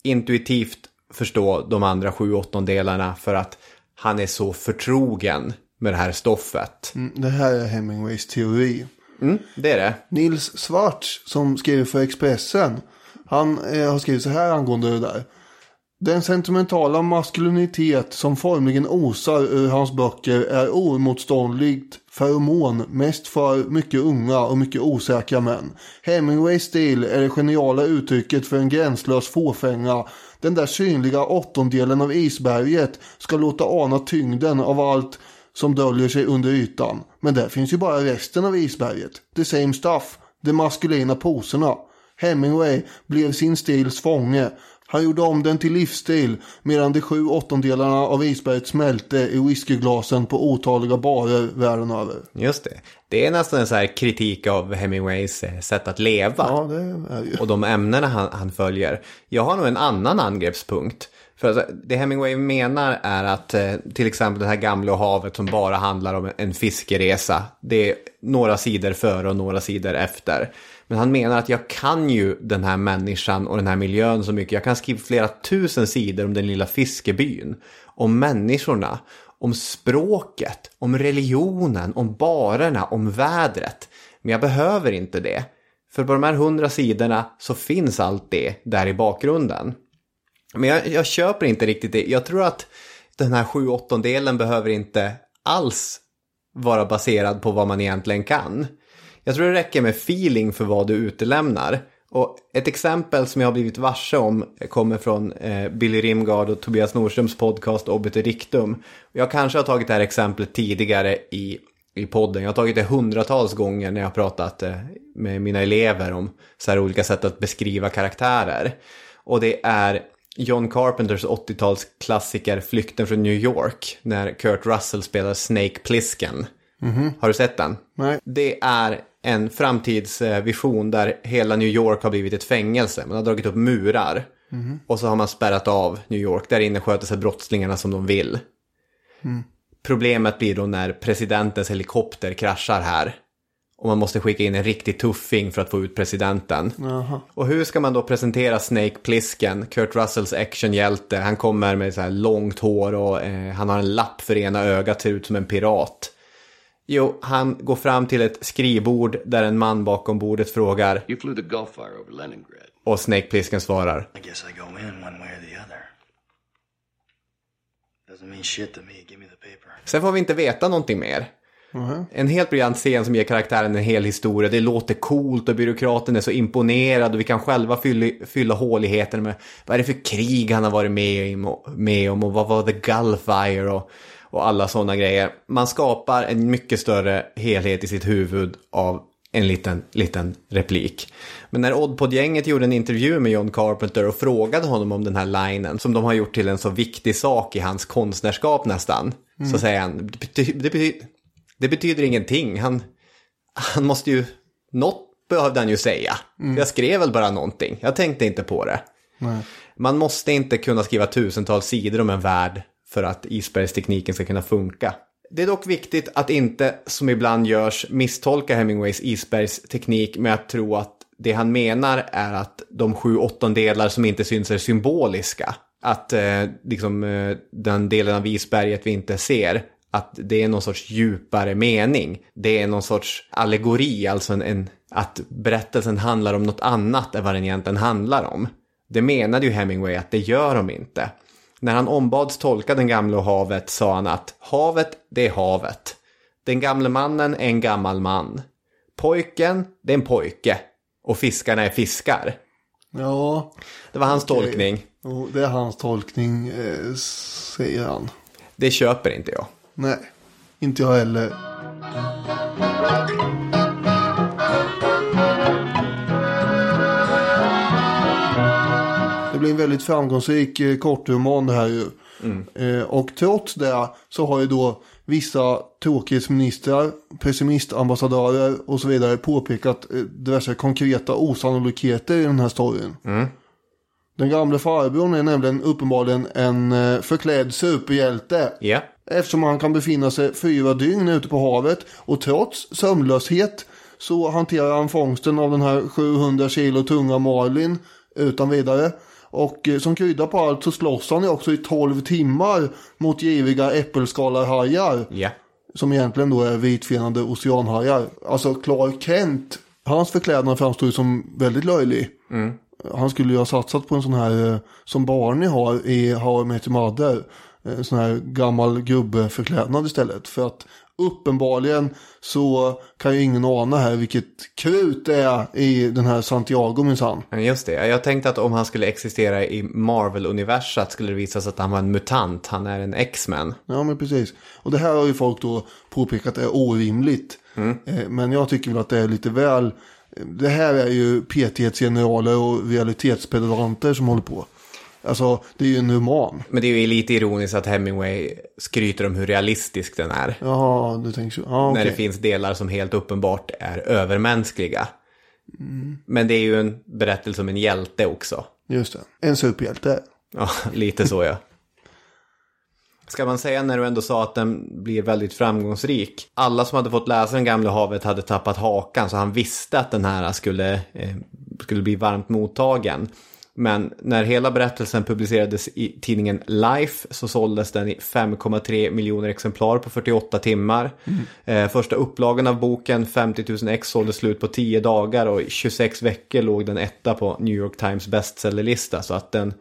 intuitivt förstå de andra sju åttondelarna för att han är så förtrogen med det här stoffet. Mm, Det här är Hemingways teori. Mm, det är det. Nils Svarts som skriver för Expressen. Han eh, har skrivit så här angående det där. Den sentimentala maskulinitet som formligen osar ur hans böcker är oemotståndligt feromon mest för mycket unga och mycket osäkra män. Hemingways stil är det geniala uttrycket för en gränslös fåfänga. Den där synliga åttondelen av isberget ska låta ana tyngden av allt som döljer sig under ytan. Men där finns ju bara resten av isberget. The same stuff. De maskulina poserna. Hemingway blev sin stils fånge. Han gjorde om den till livsstil medan de sju åttondelarna av isberget smälte i whiskyglasen på otaliga barer världen över. Just det. Det är nästan en så här kritik av Hemingways eh, sätt att leva. Ja, det är ju. och de ämnena han, han följer. Jag har nog en annan angreppspunkt. För alltså, det Hemingway menar är att eh, till exempel det här gamla havet som bara handlar om en fiskeresa. Det är några sidor före och några sidor efter. Men han menar att jag kan ju den här människan och den här miljön så mycket. Jag kan skriva flera tusen sidor om den lilla fiskebyn. Om människorna, om språket, om religionen, om barerna, om vädret. Men jag behöver inte det. För på de här hundra sidorna så finns allt det där i bakgrunden. Men jag, jag köper inte riktigt det. Jag tror att den här sju åttondelen behöver inte alls vara baserad på vad man egentligen kan. Jag tror det räcker med feeling för vad du utelämnar. Och ett exempel som jag har blivit varse om kommer från eh, Billy Rimgard och Tobias Nordströms podcast Obiter Rictum. Jag kanske har tagit det här exemplet tidigare i, i podden. Jag har tagit det hundratals gånger när jag har pratat eh, med mina elever om så här olika sätt att beskriva karaktärer. Och det är John Carpenters 80-talsklassiker Flykten från New York när Kurt Russell spelar Snake Plissken. Har du sett den? Nej. Det är en framtidsvision där hela New York har blivit ett fängelse. Man har dragit upp murar. Och så har man spärrat av New York. Där inne sköter sig brottslingarna som de vill. Problemet blir då när presidentens helikopter kraschar här. Och man måste skicka in en riktig tuffing för att få ut presidenten. Och hur ska man då presentera Snake Plissken, Kurt Russells actionhjälte? Han kommer med så här långt hår och eh, han har en lapp för ena ögat, ser ut som en pirat. Jo, han går fram till ett skrivbord där en man bakom bordet frågar You flew the Gulfire over Leningrad. och Snake Plissken svarar. I guess I go in one way or the other. Doesn't mean shit to me. Give me the paper. Sen får vi inte veta någonting mer. En helt briljant scen som ger karaktären en hel historia. Det låter coolt och byråkraten är så imponerad och vi kan själva fylla, fylla håligheten med vad är det för krig han har varit med, med om och vad var The Gulfire och, och alla sådana grejer. Man skapar en mycket större helhet i sitt huvud av en liten, liten replik. Men när Oddpod-gänget gjorde en intervju med John Carpenter och frågade honom om den här linen som de har gjort till en så viktig sak i hans konstnärskap nästan. Så säger han, det, bety det, bety det betyder ingenting. Han, han måste ju, något behövde han ju säga. Jag skrev väl bara någonting, jag tänkte inte på det. Man måste inte kunna skriva tusentals sidor om en värld för att isbergstekniken ska kunna funka. Det är dock viktigt att inte, som ibland görs, misstolka Hemingways isbergsteknik med att tro att det han menar är att de sju åttondelar som inte syns är symboliska. Att eh, liksom, eh, den delen av isberget vi inte ser, att det är någon sorts djupare mening. Det är någon sorts allegori, alltså en, en, att berättelsen handlar om något annat än vad den egentligen handlar om. Det menade ju Hemingway att det gör de inte. När han ombads tolka den gamla och havet sa han att havet, det är havet. Den gamle mannen är en gammal man. Pojken, det är en pojke. Och fiskarna är fiskar. Ja, Det var hans Okej. tolkning. och det är hans tolkning, eh, säger han. Det köper inte jag. Nej, inte jag heller. En väldigt framgångsrik eh, kortroman det här ju. Eh, och trots det så har ju då vissa tråkighetsministrar, pessimistambassadörer och så vidare påpekat eh, diverse konkreta osannolikheter i den här storyn. Den gamla farbrorn är nämligen uppenbarligen en förklädd superhjälte. Ja. Eftersom han kan befinna sig fyra dygn ute på havet och trots sömnlöshet så hanterar han fångsten av den här 700 kilo tunga marlin utan vidare. Och eh, som krydda på allt så slåss han ju också i 12 timmar mot giriga äppelskalarhajar. Ja. Som egentligen då är vitfenade oceanhajar. Alltså Clark Kent, hans förklädnad framstår ju som väldigt löjlig. Han skulle ju ha satsat på en sån här eh, som Barney har i How I Met Your Mother. En sån här gammal gubbeförklädnad istället. För att uppenbarligen så kan ju ingen ana här vilket krut det är i den här Santiago minsann. Men Just det, jag tänkte att om han skulle existera i Marvel-universat skulle det visa sig att han var en mutant. Han är en X-Men. Ja men precis. Och det här har ju folk då påpekat är orimligt. Eh, Men jag tycker väl att det är lite väl. Det här är ju PT-generaler och realitetspedalanter som håller på. Alltså det är ju en roman. Men det är ju lite ironiskt att Hemingway skryter om hur realistisk den är. Jaha, du tänker så. Ja, När okej. det finns delar som helt uppenbart är övermänskliga. Men det är ju en berättelse om en hjälte också. Just det. En superhjälte. Ja, lite så ja. Ska man säga när du ändå sa att den blir väldigt framgångsrik. Alla som hade fått läsa Den gamla havet hade tappat hakan så han visste att den här skulle, eh, skulle bli varmt mottagen. Men när hela berättelsen publicerades i tidningen Life så såldes den i 5,3 miljoner exemplar på 48 timmar. Eh, första upplagan av boken, 50 000 ex, såldes slut på 10 dagar och i 26 veckor låg den etta på New York Times bestsellerlista. Så att den,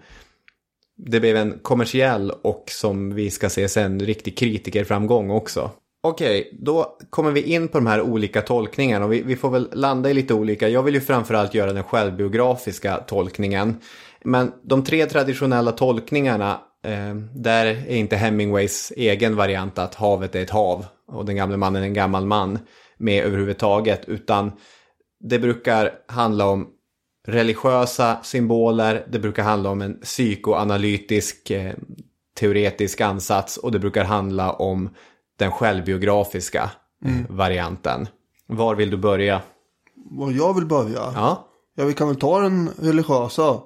det blev en kommersiell och som vi ska se sen riktig kritikerframgång också. Okej, då kommer vi in på de här olika tolkningarna och vi, vi får väl landa i lite olika. Jag vill ju framförallt göra den självbiografiska tolkningen. Men de tre traditionella tolkningarna, eh, där är inte Hemingways egen variant att havet är ett hav och den gamle mannen är en gammal man med överhuvudtaget. Utan det brukar handla om religiösa symboler, det brukar handla om en psykoanalytisk eh, teoretisk ansats och det brukar handla om den självbiografiska eh, varianten. Var vill du börja? Vad jag vill börja. Ja, Ja, vi kan väl ta den religiösa.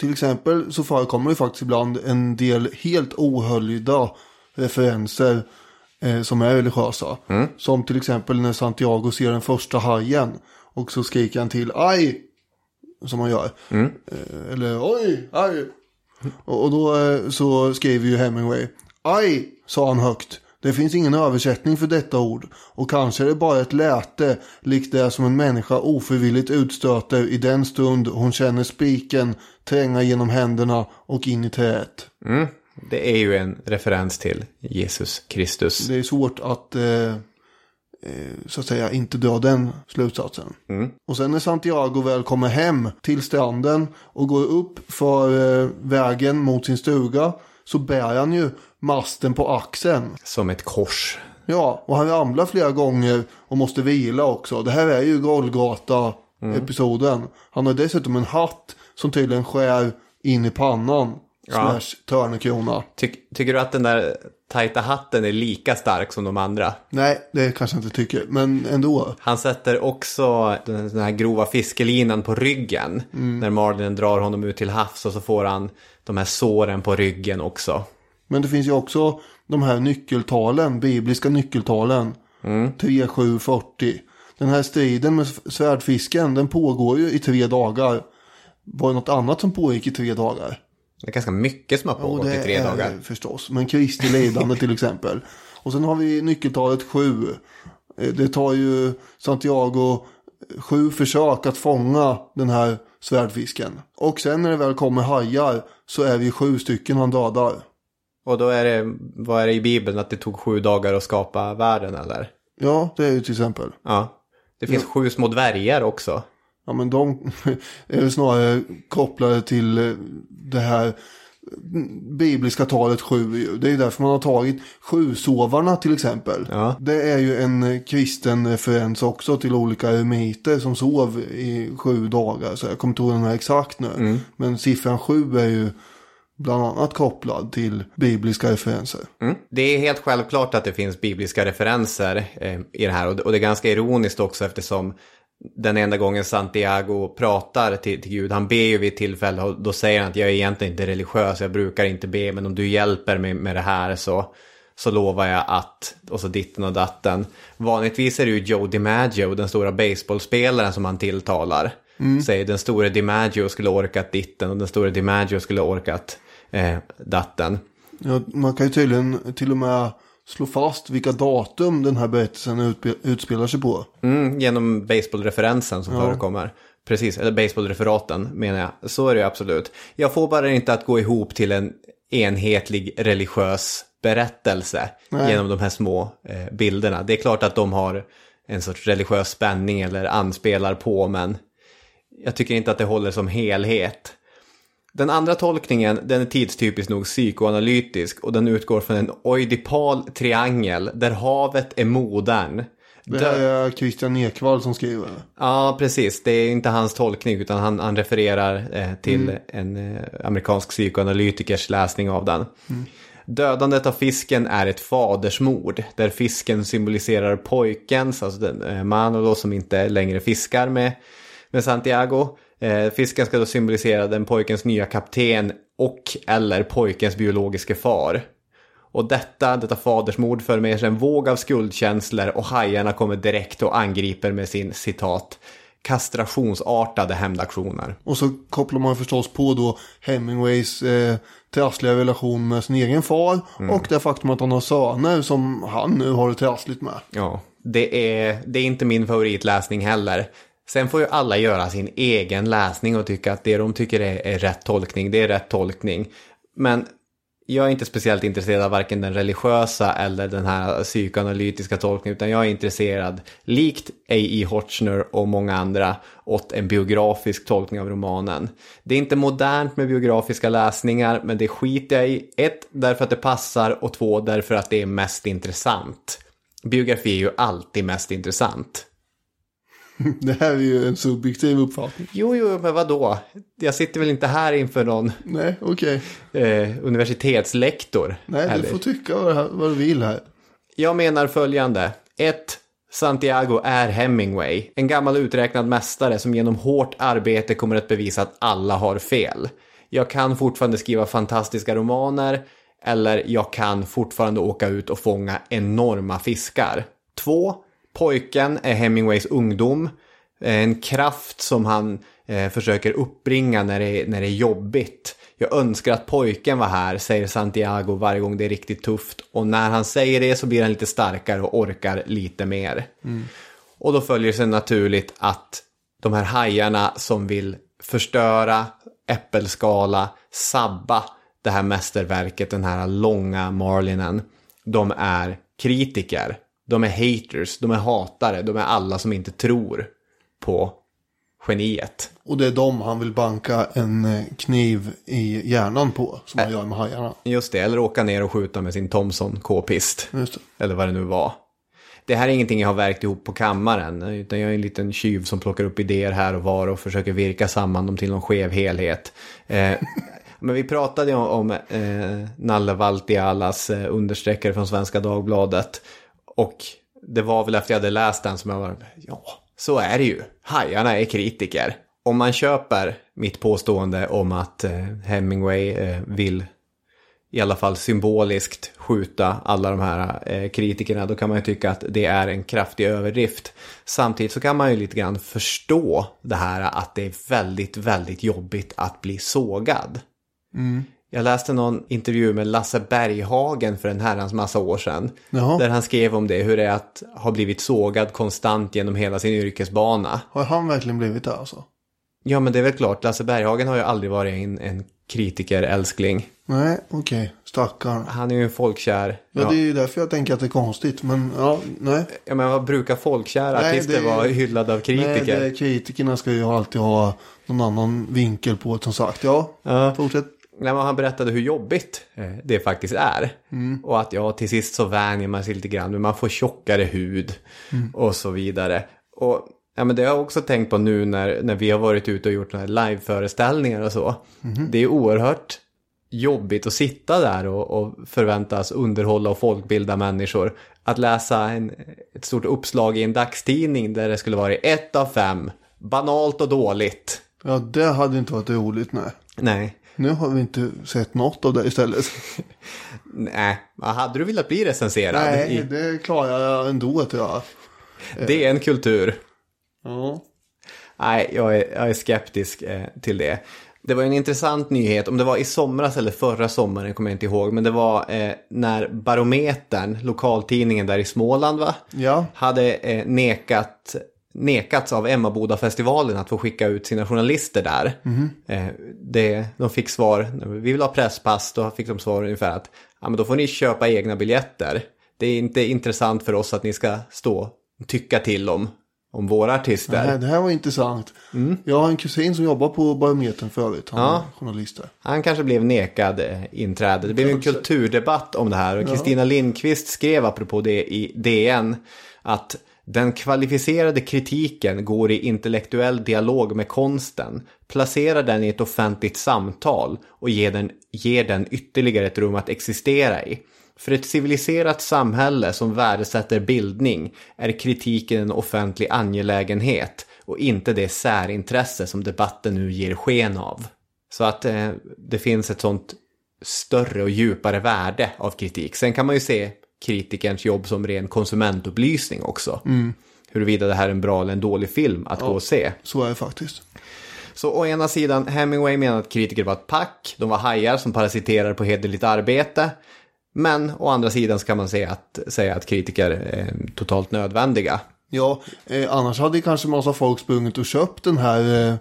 Till exempel så förekommer det faktiskt ibland en del helt ohöljda referenser eh, som är religiösa. Som till exempel när Santiago ser den första hajen och så skriker han till aj! Som man gör. Eh, eller oj, aj! Och, och då eh, så skriver ju Hemingway aj, sa han högt. Det finns ingen översättning för detta ord och kanske är det bara ett läte likt det som en människa ofrivilligt utstöter i den stund hon känner spiken tränga genom händerna och in i träet. det är ju en referens till Jesus Kristus. Det är svårt att eh, eh, så att säga inte dra den slutsatsen. Och sen när Santiago väl kommer hem till stranden och går upp för eh, vägen mot sin stuga så bär han ju masten på axeln. Som ett kors. Ja, och han ramlar flera gånger och måste vila också. Det här är ju Golgata-episoden. Han har dessutom en hatt som tydligen skär in i pannan. Ja. Slash törnekrona. Ty tycker du att den där tajta hatten är lika stark som de andra? Nej, det kanske jag inte tycker, men ändå. Han sätter också den, här grova fiskelinan på ryggen. När Marlin drar honom ut till havs och så får han de här såren på ryggen också. Men det finns ju också de här nyckeltalen, bibliska nyckeltalen. 3, 7, 40. Den här striden med svärdfisken, den pågår ju i tre dagar. Var det något annat som pågick i tre dagar? Det är ganska mycket som har pågått i tre dagar. förstås. Men Kristi lidande till exempel. Och sen har vi nyckeltalet 7. Det tar ju Santiago sju försök att fånga den här svärdfisken. Och sen när det väl kommer hajar så är vi sju stycken han dödar. Och då är det, vad är det i Bibeln, att det tog sju dagar att skapa världen eller? Ja, det är ju till exempel. Ja. Det finns sju små dvärgar också. Ja, men de är snarare kopplade till eh, det här bibliska talet sju. ju. Det är därför man har tagit sjusovarna till exempel. Ja. Det är ju en kristen referens också till olika eremiter som sov i sju dagar. Så jag kommer inte ihåg den här exakt nu. Men siffran sju är ju bland annat kopplad till bibliska referenser. Mm. Det är helt självklart att det finns bibliska referenser eh, i det här. Och det, och det är ganska ironiskt också eftersom den enda gången Santiago pratar till, till Gud, han ber ju vid ett tillfälle och då säger han att jag är egentligen inte religiös, jag brukar inte be, men om du hjälper mig med det här så, så lovar jag att, och så ditten och datten. Vanligtvis är det ju Joe DiMaggio, den stora baseballspelaren som han tilltalar. Säger den stora DiMaggio skulle orkat ditten och den stora DiMaggio skulle orkat eh, datten. Ja, man kan ju tydligen till och med slå fast vilka datum den här berättelsen utspelar sig på. Mm, genom baseballreferensen som förekommer. Precis, eller baseballreferaten menar jag. Så är det absolut. Jag får bara inte att gå ihop till en enhetlig religiös berättelse Nej. genom de här små eh, bilderna. Det är klart att de har en sorts religiös spänning eller anspelar på, men jag tycker inte att det håller som helhet. Den andra tolkningen, den är tidstypiskt nog psykoanalytisk och den utgår från en oidipal triangel där havet är modern. Det här är Christian Ekvall som skriver. Ja, precis. Det är inte hans tolkning utan han, han refererar eh, till en eh, amerikansk psykoanalytikers läsning av den. Dödandet av fisken är ett fadersmord där fisken symboliserar pojkens, alltså den eh, Manolo som inte längre fiskar med, med Santiago. Eh, fisken ska då symbolisera den pojkens nya kapten och eller pojkens biologiska far. Och detta, detta fadersmord för med sig en våg av skuldkänslor och hajarna kommer direkt och angriper med sin citat kastrationsartade hämndaktioner. Och så kopplar man förstås på då Hemingways eh, trassliga relation med sin egen far. Och det faktum att han har söner som han nu har det trassligt med. Ja, det är, det är inte min favoritläsning heller. Sen får ju alla göra sin egen läsning och tycka att det de tycker är, är rätt tolkning, det är rätt tolkning. Men jag är inte speciellt intresserad av varken den religiösa eller den här psykoanalytiska tolkningen, utan jag är intresserad, likt A.E. Hotchner och många andra, åt en biografisk tolkning av romanen. Det är inte modernt med biografiska läsningar, men det skiter jag i. Ett, därför att det passar och två, därför att det är mest intressant. Biografi är ju alltid mest intressant. Det här är ju en subjektiv uppfattning. Jo, jo, men vadå? Jag sitter väl inte här inför någon Nej, okej. eh, universitetslektor. Nej, heller. du får tycka vad, vad du vill här. Jag menar följande. 1. Santiago är Hemingway. En gammal uträknad mästare som genom hårt arbete kommer att bevisa att alla har fel. Jag kan fortfarande skriva fantastiska romaner. Eller jag kan fortfarande åka ut och fånga enorma fiskar. 2. Pojken är Hemingways ungdom. Eh, en kraft som han eh, försöker uppbringa när det, när det är jobbigt. Jag önskar att pojken var här, säger Santiago varje gång det är riktigt tufft. Och när han säger det så blir han lite starkare och orkar lite mer. Och då följer sig naturligt att de här hajarna som vill förstöra, äppelskala, sabba det här mästerverket, den här långa marlinen, de är kritiker de är haters, de är hatare, de är alla som inte tror på geniet. Och det är dem han vill banka en eh, kniv i hjärnan på. Som han gör med hajarna. Just det, eller åka ner och skjuta med sin Thomson K-pist. Eller vad det nu var. Det här är ingenting jag har verkt ihop på kammaren. Utan jag är en liten tjuv som plockar upp idéer här och var och försöker virka samman dem till någon skev helhet. Eh, men vi pratade ju om, om eh, Nalle Valtialas eh, understreckare från Svenska Dagbladet. Och det var väl efter jag hade läst den som jag var, ja, så är det ju. Hajarna är kritiker. Om man köper mitt påstående om att eh, Hemingway eh, vill i alla fall symboliskt skjuta alla de här eh, kritikerna, då kan man ju tycka att det är en kraftig överdrift. Samtidigt så kan man ju lite grann förstå det här att det är väldigt, väldigt jobbigt att bli sågad. Mm. Jag läste någon intervju med Lasse Berghagen för en herrans massa år sedan. Jaha. Där han skrev om det, hur det är att ha blivit sågad konstant genom hela sin yrkesbana. Har han verkligen blivit det alltså? Ja, men det är väl klart, Lasse Berghagen har ju aldrig varit en, en kritiker, älskling. Nej, okej. Stackarn. Han är ju en folkkär. Ja, det är ju därför jag tänker att det är konstigt. Men ja, nej. Ja, men vad brukar folkkära Nej, artister det- vara hyllade av kritiker? Nej, det, kritikerna ska ju alltid ha någon annan vinkel på det som sagt. Ja, Ja. fortsätt. Men han berättade hur jobbigt eh, det faktiskt är. Och att ja, till sist så vänjer man sig lite grann. Men man får tjockare hud och så vidare. Och ja, men det har jag också tänkt på nu när, när vi har varit ute och gjort några liveföreställningar och så. Det är oerhört jobbigt att sitta där och, och förväntas underhålla och folkbilda människor. Att läsa en, ett stort uppslag i en dagstidning där det skulle vara ett av fem. Banalt och dåligt. Ja, det hade inte varit roligt, nej. Nej. Nu har vi inte sett något av det istället. Nej, hade du velat bli recenserad? Nej, I, det klarar jag ändå att göra. det är en kultur. Ja. Nej, jag är, jag är skeptisk eh, till det. Det var en intressant nyhet, om det var i somras eller förra sommaren kommer jag inte ihåg, men det var eh, när Barometern, lokaltidningen där i Småland va? Ja. Hade eh, nekat, nekats av Emmabodafestivalen att få skicka ut sina journalister där. Eh, det, de fick svar, vi vill ha presspass, då fick de svar ungefär att ja, men då får ni köpa egna biljetter. Det är inte intressant för oss att ni ska stå och tycka till om, om våra artister. Nej, det här var intressant. Jag har en kusin som jobbar på Barometern förut. Han Ja. är journalist där. Han kanske blev nekad eh, inträde. Det blev en kulturdebatt om det här. Och Kristina Lindqvist skrev apropå det i DN att den kvalificerade kritiken går i intellektuell dialog med konsten, placerar den i ett offentligt samtal och ger den, ger den ytterligare ett rum att existera i. För ett civiliserat samhälle som värdesätter bildning är kritiken en offentlig angelägenhet och inte det särintresse som debatten nu ger sken av. Så att eh, det finns ett sånt större och djupare värde av kritik. Sen kan man ju se kritikerns jobb som ren konsumentupplysning också. Huruvida det här är en bra eller en dålig film att gå och se. Så är det faktiskt. Så å ena sidan, Hemingway menar att kritiker var ett pack, de var hajar som parasiterar på hederligt arbete. Men å andra sidan ska man säga att, säga att kritiker är totalt nödvändiga. Ja, eh, annars hade kanske massa folk sprungit och köpt den här eh, eh,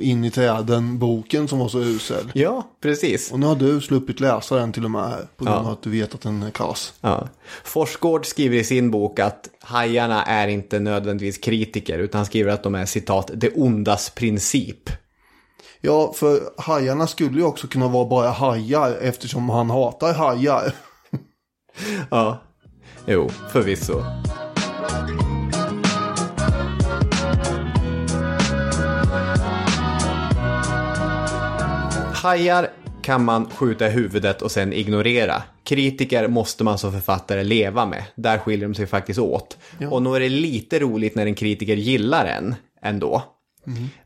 In i träden boken som var så usel. Ja, precis. Och nu har du sluppit läsa den till och med här. På grund Ja. av att du vet att den är kass. Ja. Forsgård skriver i sin bok att hajarna är inte nödvändigtvis kritiker utan han skriver att de är citat det ondas princip. Ja, för hajarna skulle ju också kunna vara bara hajar eftersom han hatar hajar. Ja, jo, förvisso. Hajar kan man skjuta i huvudet och sen ignorera. Kritiker måste man som författare leva med. Där skiljer de sig faktiskt åt. Och nog är det lite roligt när en kritiker gillar en ändå.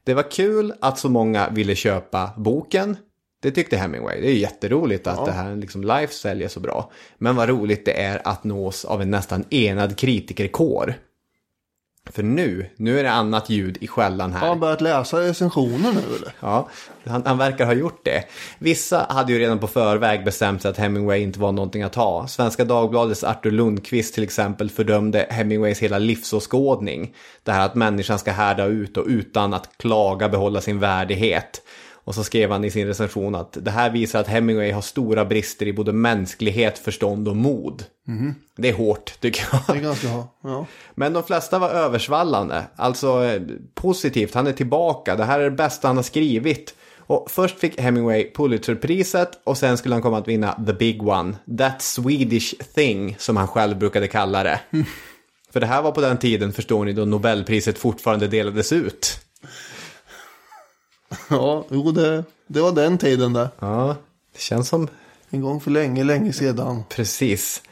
Det var kul att så många ville köpa boken. Det tyckte Hemingway. Det är jätteroligt att det här liksom Life säljer så bra. Men vad roligt det är att nås av en nästan enad kritikerkår. För nu, nu är det annat ljud i skällan här. Har han börjat läsa recensioner nu eller? Ja, han, han verkar ha gjort det. Vissa hade ju redan på förväg bestämt sig att Hemingway inte var någonting att ha. Svenska Dagbladets Artur Lundqvist till exempel fördömde Hemingways hela livsåskådning. Det här att människan ska härda ut och utan att klaga behålla sin värdighet. Och så skrev han i sin recension att det här visar att Hemingway har stora brister i både mänsklighet, förstånd och mod. Det är hårt tycker jag. Det är ganska, ja. Men de flesta var översvallande. Alltså eh, positivt, han är tillbaka. Det här är det bästa han har skrivit. Och först fick Hemingway Pulitzerpriset och sen skulle han komma att vinna the big one. That Swedish thing som han själv brukade kalla det. För det här var på den tiden, förstår ni, då Nobelpriset fortfarande delades ut. Ja, jo det, det var den tiden där. Ja, det känns som En gång för länge, länge sedan. Precis.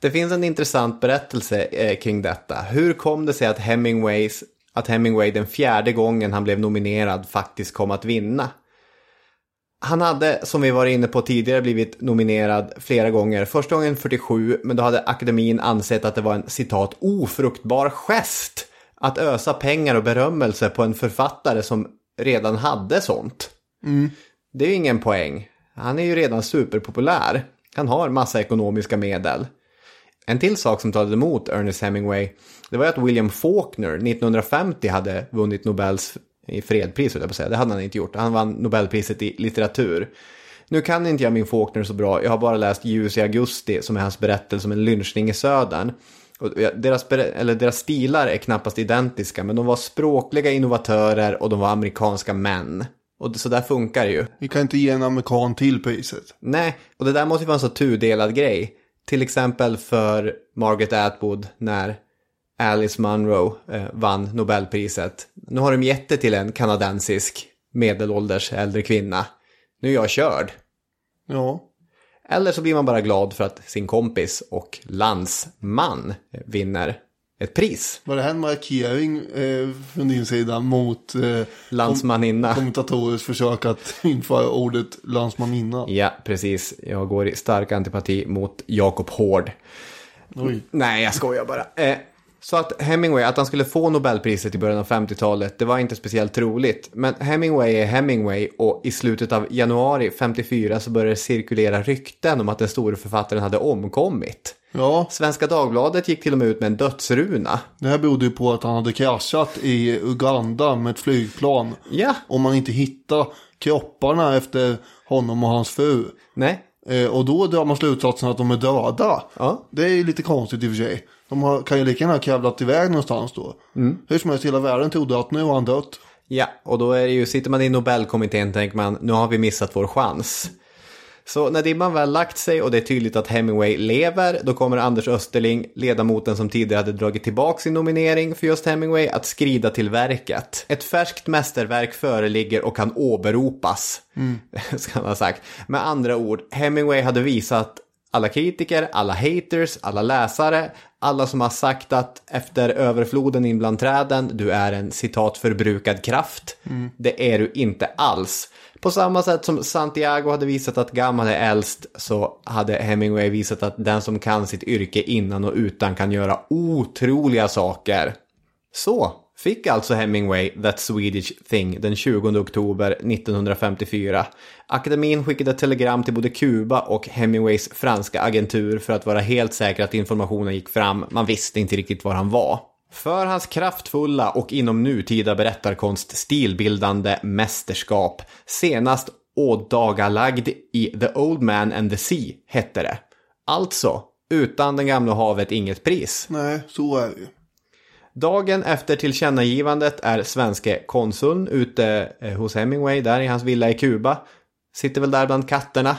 Det finns en intressant berättelse eh, kring detta. Hur kom det sig att, Hemingways, att Hemingway den fjärde gången han blev nominerad faktiskt kom att vinna? Han hade, som vi var inne på tidigare, blivit nominerad flera gånger. Första gången 47, men då hade akademin ansett att det var en citat ofruktbar gest att ösa pengar och berömmelse på en författare som redan hade sånt. Det är ju ingen poäng. Han är ju redan superpopulär. Han har massa ekonomiska medel. En till sak som talade emot Ernest Hemingway, det var ju att William Faulkner 1950 hade vunnit Nobels i fredpris, jag på säga. Det hade han inte gjort. Han vann Nobelpriset i litteratur. Nu kan inte jag min Faulkner så bra. Jag har bara läst Ljus i augusti som är hans berättelse om en lynchning i södern. Deras, eller deras stilar är knappast identiska, men de var språkliga innovatörer och de var amerikanska män. Och så där funkar det ju. Vi kan inte ge en amerikan till priset. Nej, och det där måste ju vara en så tudelad grej. Till exempel för Margaret Atwood när Alice Munro eh, vann Nobelpriset. Nu har de gett det till en kanadensisk medelålders äldre kvinna. Nu är jag körd. Ja, Eller så blir man bara glad för att sin kompis och landsman vinner ett pris. var det här en markering eh, från din sida mot eh, Landsmaninna. kommentatorers försök att införa ordet landsmaninna? Ja, precis. Jag går i stark antipati mot Jakob Hård. Oj. Nej, jag skojar bara. Eh, så att Hemingway, att han skulle få Nobelpriset i början av 50-talet, det var inte speciellt troligt. Men Hemingway är Hemingway och i slutet av januari 54 så började det cirkulera rykten om att den store författaren hade omkommit. Ja, Svenska Dagbladet gick till och med ut med en dödsruna. det här berodde ju på att han hade kraschat i Uganda med ett flygplan. Ja, Om man inte hittar kropparna efter honom och hans fru. nej, Eh, och då drar man slutsatsen att de är döda. Ja. Det är ju lite konstigt i och för sig. De har, kan ju lika gärna ha kravlat iväg någonstans då. Hur som helst, hela världen trodde att nu har han dött. Ja, och då är det ju, sitter man i Nobelkommittén tänker man, nu har vi missat vår chans. Så när dimman väl lagt sig och det är tydligt att Hemingway lever, då kommer Anders Österling, ledamoten som tidigare hade dragit tillbaka sin nominering för just Hemingway, att skrida till verket. Ett färskt mästerverk föreligger och kan åberopas, ska han ha sagt. Med andra ord, Hemingway hade visat alla kritiker, alla haters, alla läsare, alla som har sagt att efter överfloden in bland träden, du är en citat förbrukad kraft. Det är du inte alls. På samma sätt som Santiago hade visat att gammal är äldst så hade Hemingway visat att den som kan sitt yrke innan och utan kan göra otroliga saker. Så fick alltså Hemingway That Swedish Thing den 20 oktober 1954. Akademin skickade ett telegram till både Kuba och Hemingways franska agentur för att vara helt säker att informationen gick fram. Man visste inte riktigt var han var. För hans kraftfulla och inom nutida berättarkonst stilbildande mästerskap, senast ådagalagd i The Old Man and the Sea, hette det. Alltså, utan den gamla havet inget pris. Nej, så är det ju. Dagen efter tillkännagivandet är svenske konsuln ute eh, hos Hemingway där i hans villa i Kuba. Sitter väl där bland katterna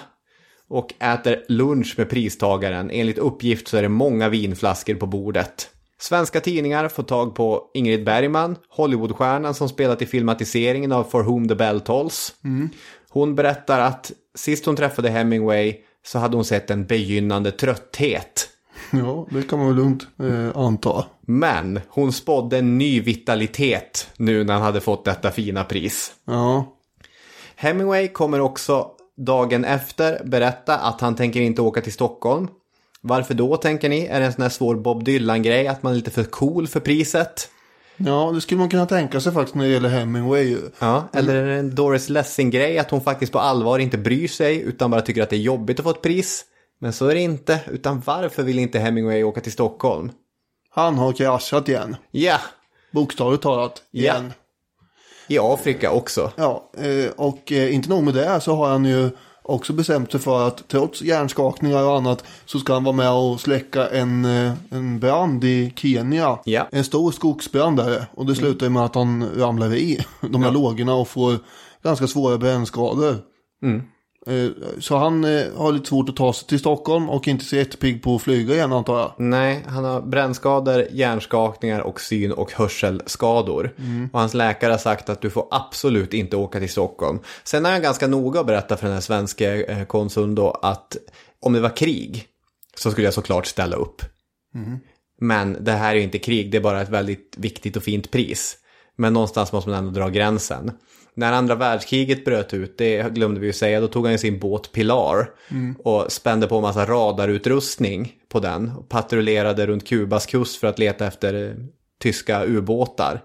och äter lunch med pristagaren. Enligt uppgift så är det många vinflaskor på bordet. Svenska tidningar får tag på Ingrid Bergman, Hollywoodstjärnan som spelat i filmatiseringen av For Whom the Bell Tolls. Hon berättar att sist hon träffade Hemingway så hade hon sett en begynnande trötthet. Ja, det kan man väl lugnt eh, anta. Men hon spådde en ny vitalitet nu när han hade fått detta fina pris. Ja, Hemingway kommer också dagen efter berätta att han tänker inte åka till Stockholm. Varför då tänker ni? Är det en sån här svår Bob Dylan-grej att man är lite för cool för priset? ja det skulle man kunna tänka sig faktiskt när det gäller Hemingway. Ja, eller är det en Doris Lessing-grej att hon faktiskt på allvar inte bryr sig utan bara tycker att det är jobbigt att få ett pris? Men så är det inte, utan varför vill inte Hemingway åka till Stockholm? Han har kraschat igen. Ja, Bokstavligt talat, Ja. igen. I Afrika också. Ja, eh, och eh, inte nog med det så har han ju också bestämt sig för att trots hjärnskakningar och annat så ska han vara med och släcka en, eh, en brand i Kenya. Ja. En stor skogsbrand där och det slutar ju med att han ramlar i de här lågorna och får ganska svåra brännskador. Eh, Så han eh, har lite svårt att ta sig till Stockholm och inte så jättepigg på att flyga igen antar jag. Nej, han har brännskador, hjärnskakningar och syn och hörselskador. Och hans läkare har sagt att du får absolut inte åka till Stockholm. Sen är han ganska noga att berätta för den här svenska eh, konsuln då att om det var krig så skulle jag såklart ställa upp. Men det här är ju inte krig, det är bara ett väldigt viktigt och fint pris. Men någonstans måste man ändå dra gränsen. När andra världskriget bröt ut, det glömde vi ju säga, då tog han ju sin båt Pilar och spände på en massa radarutrustning på den och patrullerade runt Kubas kust för att leta efter eh, tyska ubåtar.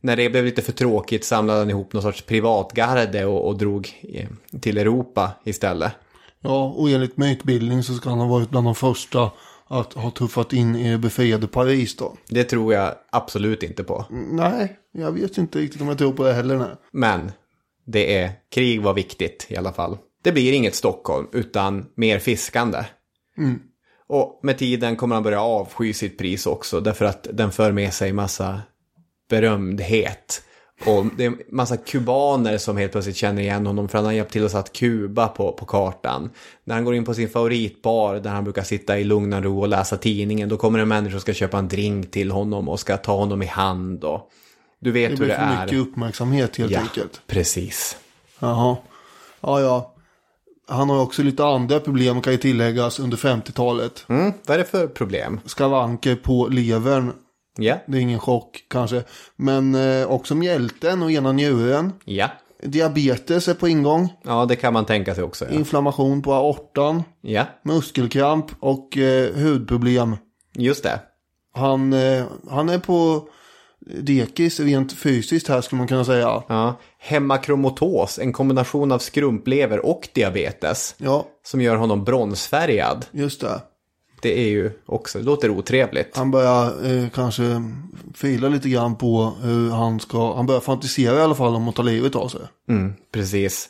När det blev lite för tråkigt samlade han ihop någon sorts privatgarde och, och drog eh, till Europa istället. Ja, och enligt mytbildning så ska han ha varit bland de första att ha tuffat in i det befriade Paris då. Det tror jag absolut inte på. Nej, jag vet inte riktigt om jag tror på det heller. Nej. Men det är, krig var viktigt i alla fall. Det blir inget Stockholm utan mer fiskande. Och med tiden kommer han börja avsky sitt pris också därför att den för med sig massa berömdhet. Och det är massa kubaner som helt plötsligt känner igen honom för han har hjälpt till att satt Kuba på, på kartan. När han går in på sin favoritbar där han brukar sitta i lugn och ro och läsa tidningen då kommer en människa och ska köpa en drink till honom och ska ta honom i hand och du vet Det hur blir det för är. mycket uppmärksamhet helt ja, enkelt. precis. Jaha. Ja, ja. Han har också lite andra problem kan ju tilläggas under 50-talet. Mm, vad är det för problem? Skavanker på levern. Ja, Det är ingen chock kanske. Men eh, också mjälten och ena njuren. ja. Diabetes är på ingång. Ja, det kan man tänka sig också. Ja, Inflammation på aortan. ja Muskelkramp och eh, hudproblem. just det. Han, eh, han är på dekis rent fysiskt här skulle man kunna säga. Ja. Hemakromotos, en kombination av skrumplever och diabetes. Ja, Som gör honom bronsfärgad. just det. Det är ju också, det låter otrevligt. Han börjar eh, kanske fila lite grann på hur han ska, han börjar fantisera i alla fall om att ta livet av sig. Mm, precis.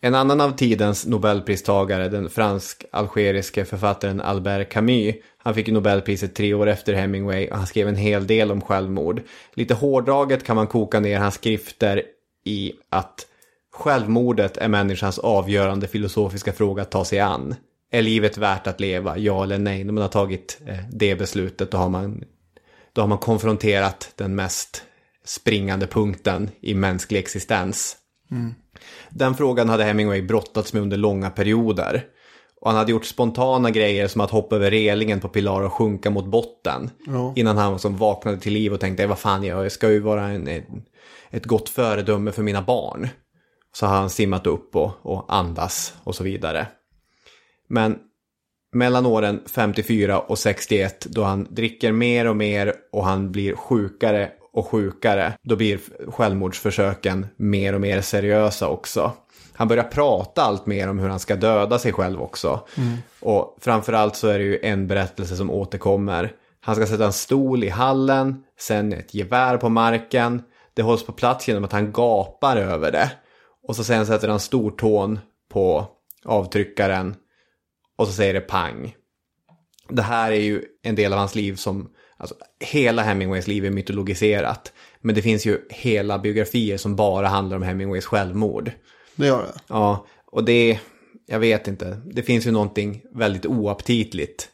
En annan av tidens nobelpristagare, den fransk-algeriske författaren Albert Camus, han fick nobelpriset tre år efter Hemingway och han skrev en hel del om självmord. Lite hårdraget kan man koka ner hans skrifter i att självmordet är människans avgörande filosofiska fråga att ta sig an. Är livet värt att leva? Ja eller nej? När man har tagit eh, det beslutet då har man, då har man konfronterat den mest springande punkten i mänsklig existens. Den frågan hade Hemingway brottats med under långa perioder. Och han hade gjort spontana grejer som att hoppa över relingen på Pilar och sjunka mot botten. Ja. Innan han som vaknade till liv och tänkte, vad fan jag, ska ju vara en, ett gott föredöme för mina barn. Så har han simmat upp och, och andas och så vidare. Men mellan åren 54 och 61 då han dricker mer och mer och han blir sjukare och sjukare. Då blir självmordsförsöken mer och mer seriösa också. Han börjar prata allt mer om hur han ska döda sig själv också. Och framförallt så är det ju en berättelse som återkommer. Han ska sätta en stol i hallen, sen ett gevär på marken. Det hålls på plats genom att han gapar över det. Och så sen sätter han stortån på avtryckaren och så säger det pang. Det här är ju en del av hans liv som, alltså hela Hemingways liv är mytologiserat. Men det finns ju hela biografier som bara handlar om Hemingways självmord. Det gör det. Ja, och det, jag vet inte, det finns ju någonting väldigt oaptitligt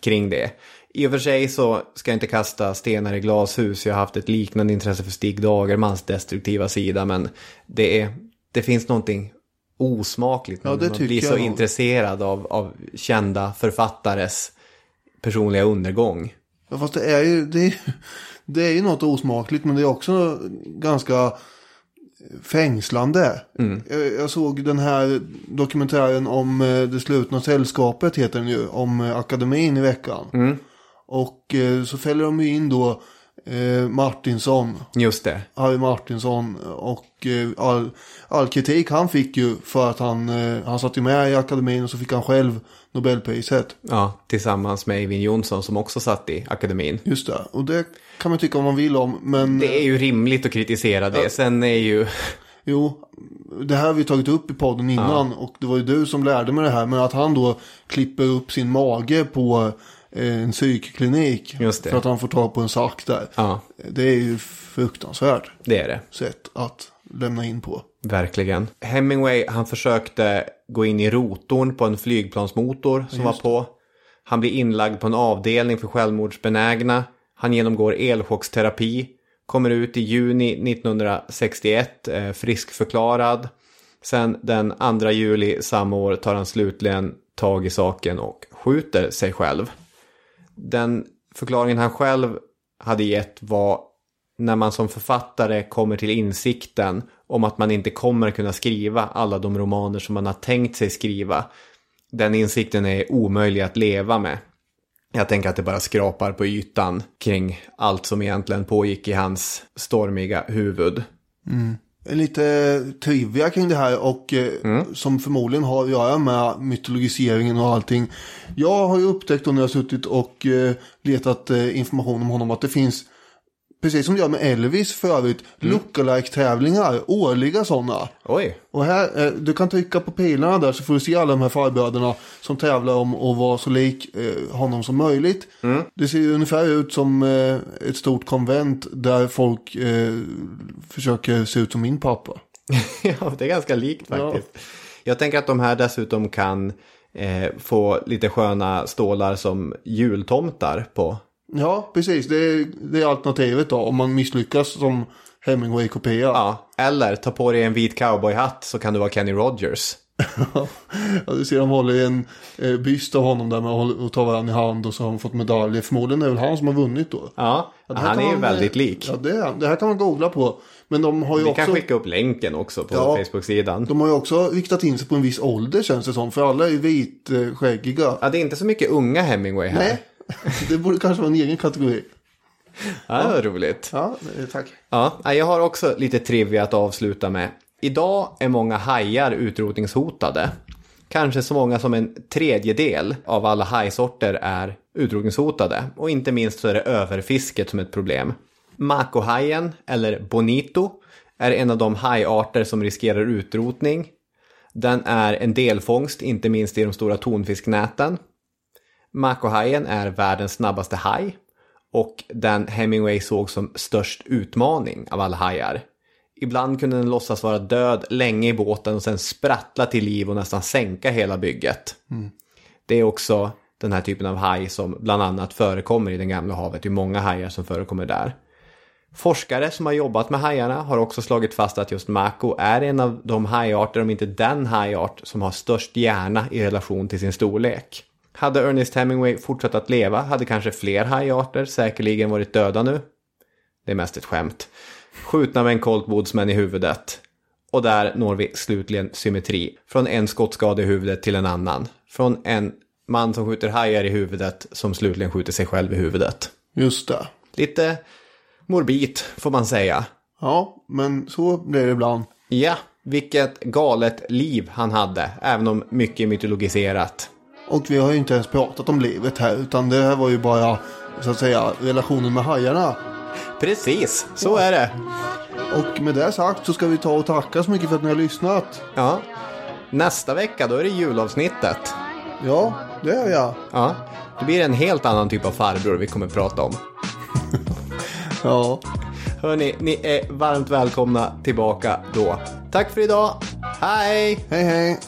kring det. I och för sig så ska jag inte kasta stenar i glashus, jag har haft ett liknande intresse för Stig Dagermans destruktiva sida, men det, är, det finns någonting osmakligt Ja, när det man blir så nog. intresserad av, av kända författares personliga undergång. Ja, fast det är ju, det är, det är ju något osmakligt men det är också ganska fängslande. Jag, jag såg den här dokumentären om eh, det slutna sällskapet heter den ju, om eh, akademin i veckan. Och eh, så fäller de ju in då eh, Martinsson. Just det. Harry Martinsson och eh, all, all kritik han fick ju för att han, eh, han satt ju med i akademin och så fick han själv Nobelpriset. Ja, tillsammans med Eivind Johnson som också satt i akademin. Just det, och det kan man tycka om man vill om, men Det är ju rimligt att kritisera det. Sen är ju... jo, det här har vi tagit upp i podden innan och det var ju du som lärde mig det här, men att han då klipper upp sin mage på en psykklinik Just det. för att han får tag på en sack där. Ja, Det är ju fruktansvärt det är det. sätt att lämna in på. Verkligen. Hemingway, han försökte gå in i rotorn på en flygplansmotor som var på. Han blir inlagd på en avdelning för självmordsbenägna. Han genomgår elchocksterapi. Kommer ut i juni 1961, eh, friskförklarad. Sen den 2 juli samma år tar han slutligen tag i saken och skjuter sig själv. Den förklaringen han själv hade gett var när man som författare kommer till insikten om att man inte kommer kunna skriva alla de romaner som man har tänkt sig skriva. Den insikten är omöjlig att leva med. Jag tänker att det bara skrapar på ytan kring allt som egentligen pågick i hans stormiga huvud. Mm. Lite trivia kring det här och eh, som förmodligen har att göra med mytologiseringen och allting. Jag har ju upptäckt då när jag har suttit och eh, letat eh, information om honom att det finns, precis som det gör med Elvis för övrigt, lookalike-tävlingar, årliga sådana. Oj, Och här, eh, du kan trycka på pilarna där så får du se alla de här farbröderna som tävlar om att vara så lik eh, honom som möjligt. Det ser ju ungefär ut som eh, ett stort konvent där folk försöker se ut som min pappa. ja, det är ganska likt faktiskt. Jag tänker att de här dessutom kan eh, få lite sköna stålar som jultomtar på. Ja, precis. Det är, det är alternativet då om man misslyckas som Hemingway-kopia. Ja, eller ta på dig en vit cowboyhatt så kan du vara Kenny Rogers. ja, du ser de håller en eh, byst av honom där med och, tar varandra i hand och så har de fått medaljer. Förmodligen är det väl han som har vunnit då. Ja, Ja, han är ju man, eh, väldigt lik. Ja, det, är, det här kan man googla på. Men de har ju Vi också... kan skicka upp länken också på Ja. Facebook-sidan. De har ju också riktat in sig på en viss ålder känns det som. För alla är ju vitskäggiga. Ja, det är inte så mycket unga Hemingway här. Nej, det borde kanske vara en egen kategori. Ja, det var roligt. Ja, eh, tack. Ja, jag har också lite trivia att avsluta med. Idag är många hajar utrotningshotade. Kanske så många som en tredjedel av alla hajsorter är utrotningshotade. Och inte minst så är det överfisket som ett problem. Makohajen, eller bonito, är en av de hajarter som riskerar utrotning. Den är en delfångst, inte minst i de stora tonfisknäten. Makohajen är världens snabbaste haj och den Hemingway såg som störst utmaning av alla hajar. Ibland kunde den låtsas vara död länge i båten och sen sprattla till liv och nästan sänka hela bygget. Det är också den här typen av haj som bland annat förekommer i det gamla havet. Det är många hajar som förekommer där. Forskare som har jobbat med hajarna har också slagit fast att just mako är en av de hajarter, om inte den hajart, som har störst hjärna i relation till sin storlek. Hade Ernest Hemingway fortsatt att leva hade kanske fler hajarter säkerligen varit döda nu. Det är mest ett skämt. Skjutna med en Colt Woodsman i huvudet. Och där når vi slutligen symmetri. Från en skottskada i huvudet till en annan. Från en man som skjuter hajar i huvudet som slutligen skjuter sig själv i huvudet. Just det. Lite morbid får man säga. Ja, men så blir det ibland. Ja, vilket galet liv han hade. Även om mycket mytologiserat. Och vi har ju inte ens pratat om livet här. Utan det här var ju bara, så att säga, relationen med hajarna. Precis, så är det. Och med det sagt så ska vi ta och tacka så mycket för att ni har lyssnat. Ja. Nästa vecka då är det julavsnittet. Ja, det är jag. Ja, det blir en helt annan typ av farbror vi kommer prata om. Ja. Hörni, ni är varmt välkomna tillbaka då. Tack för idag. Hej! Hej hej.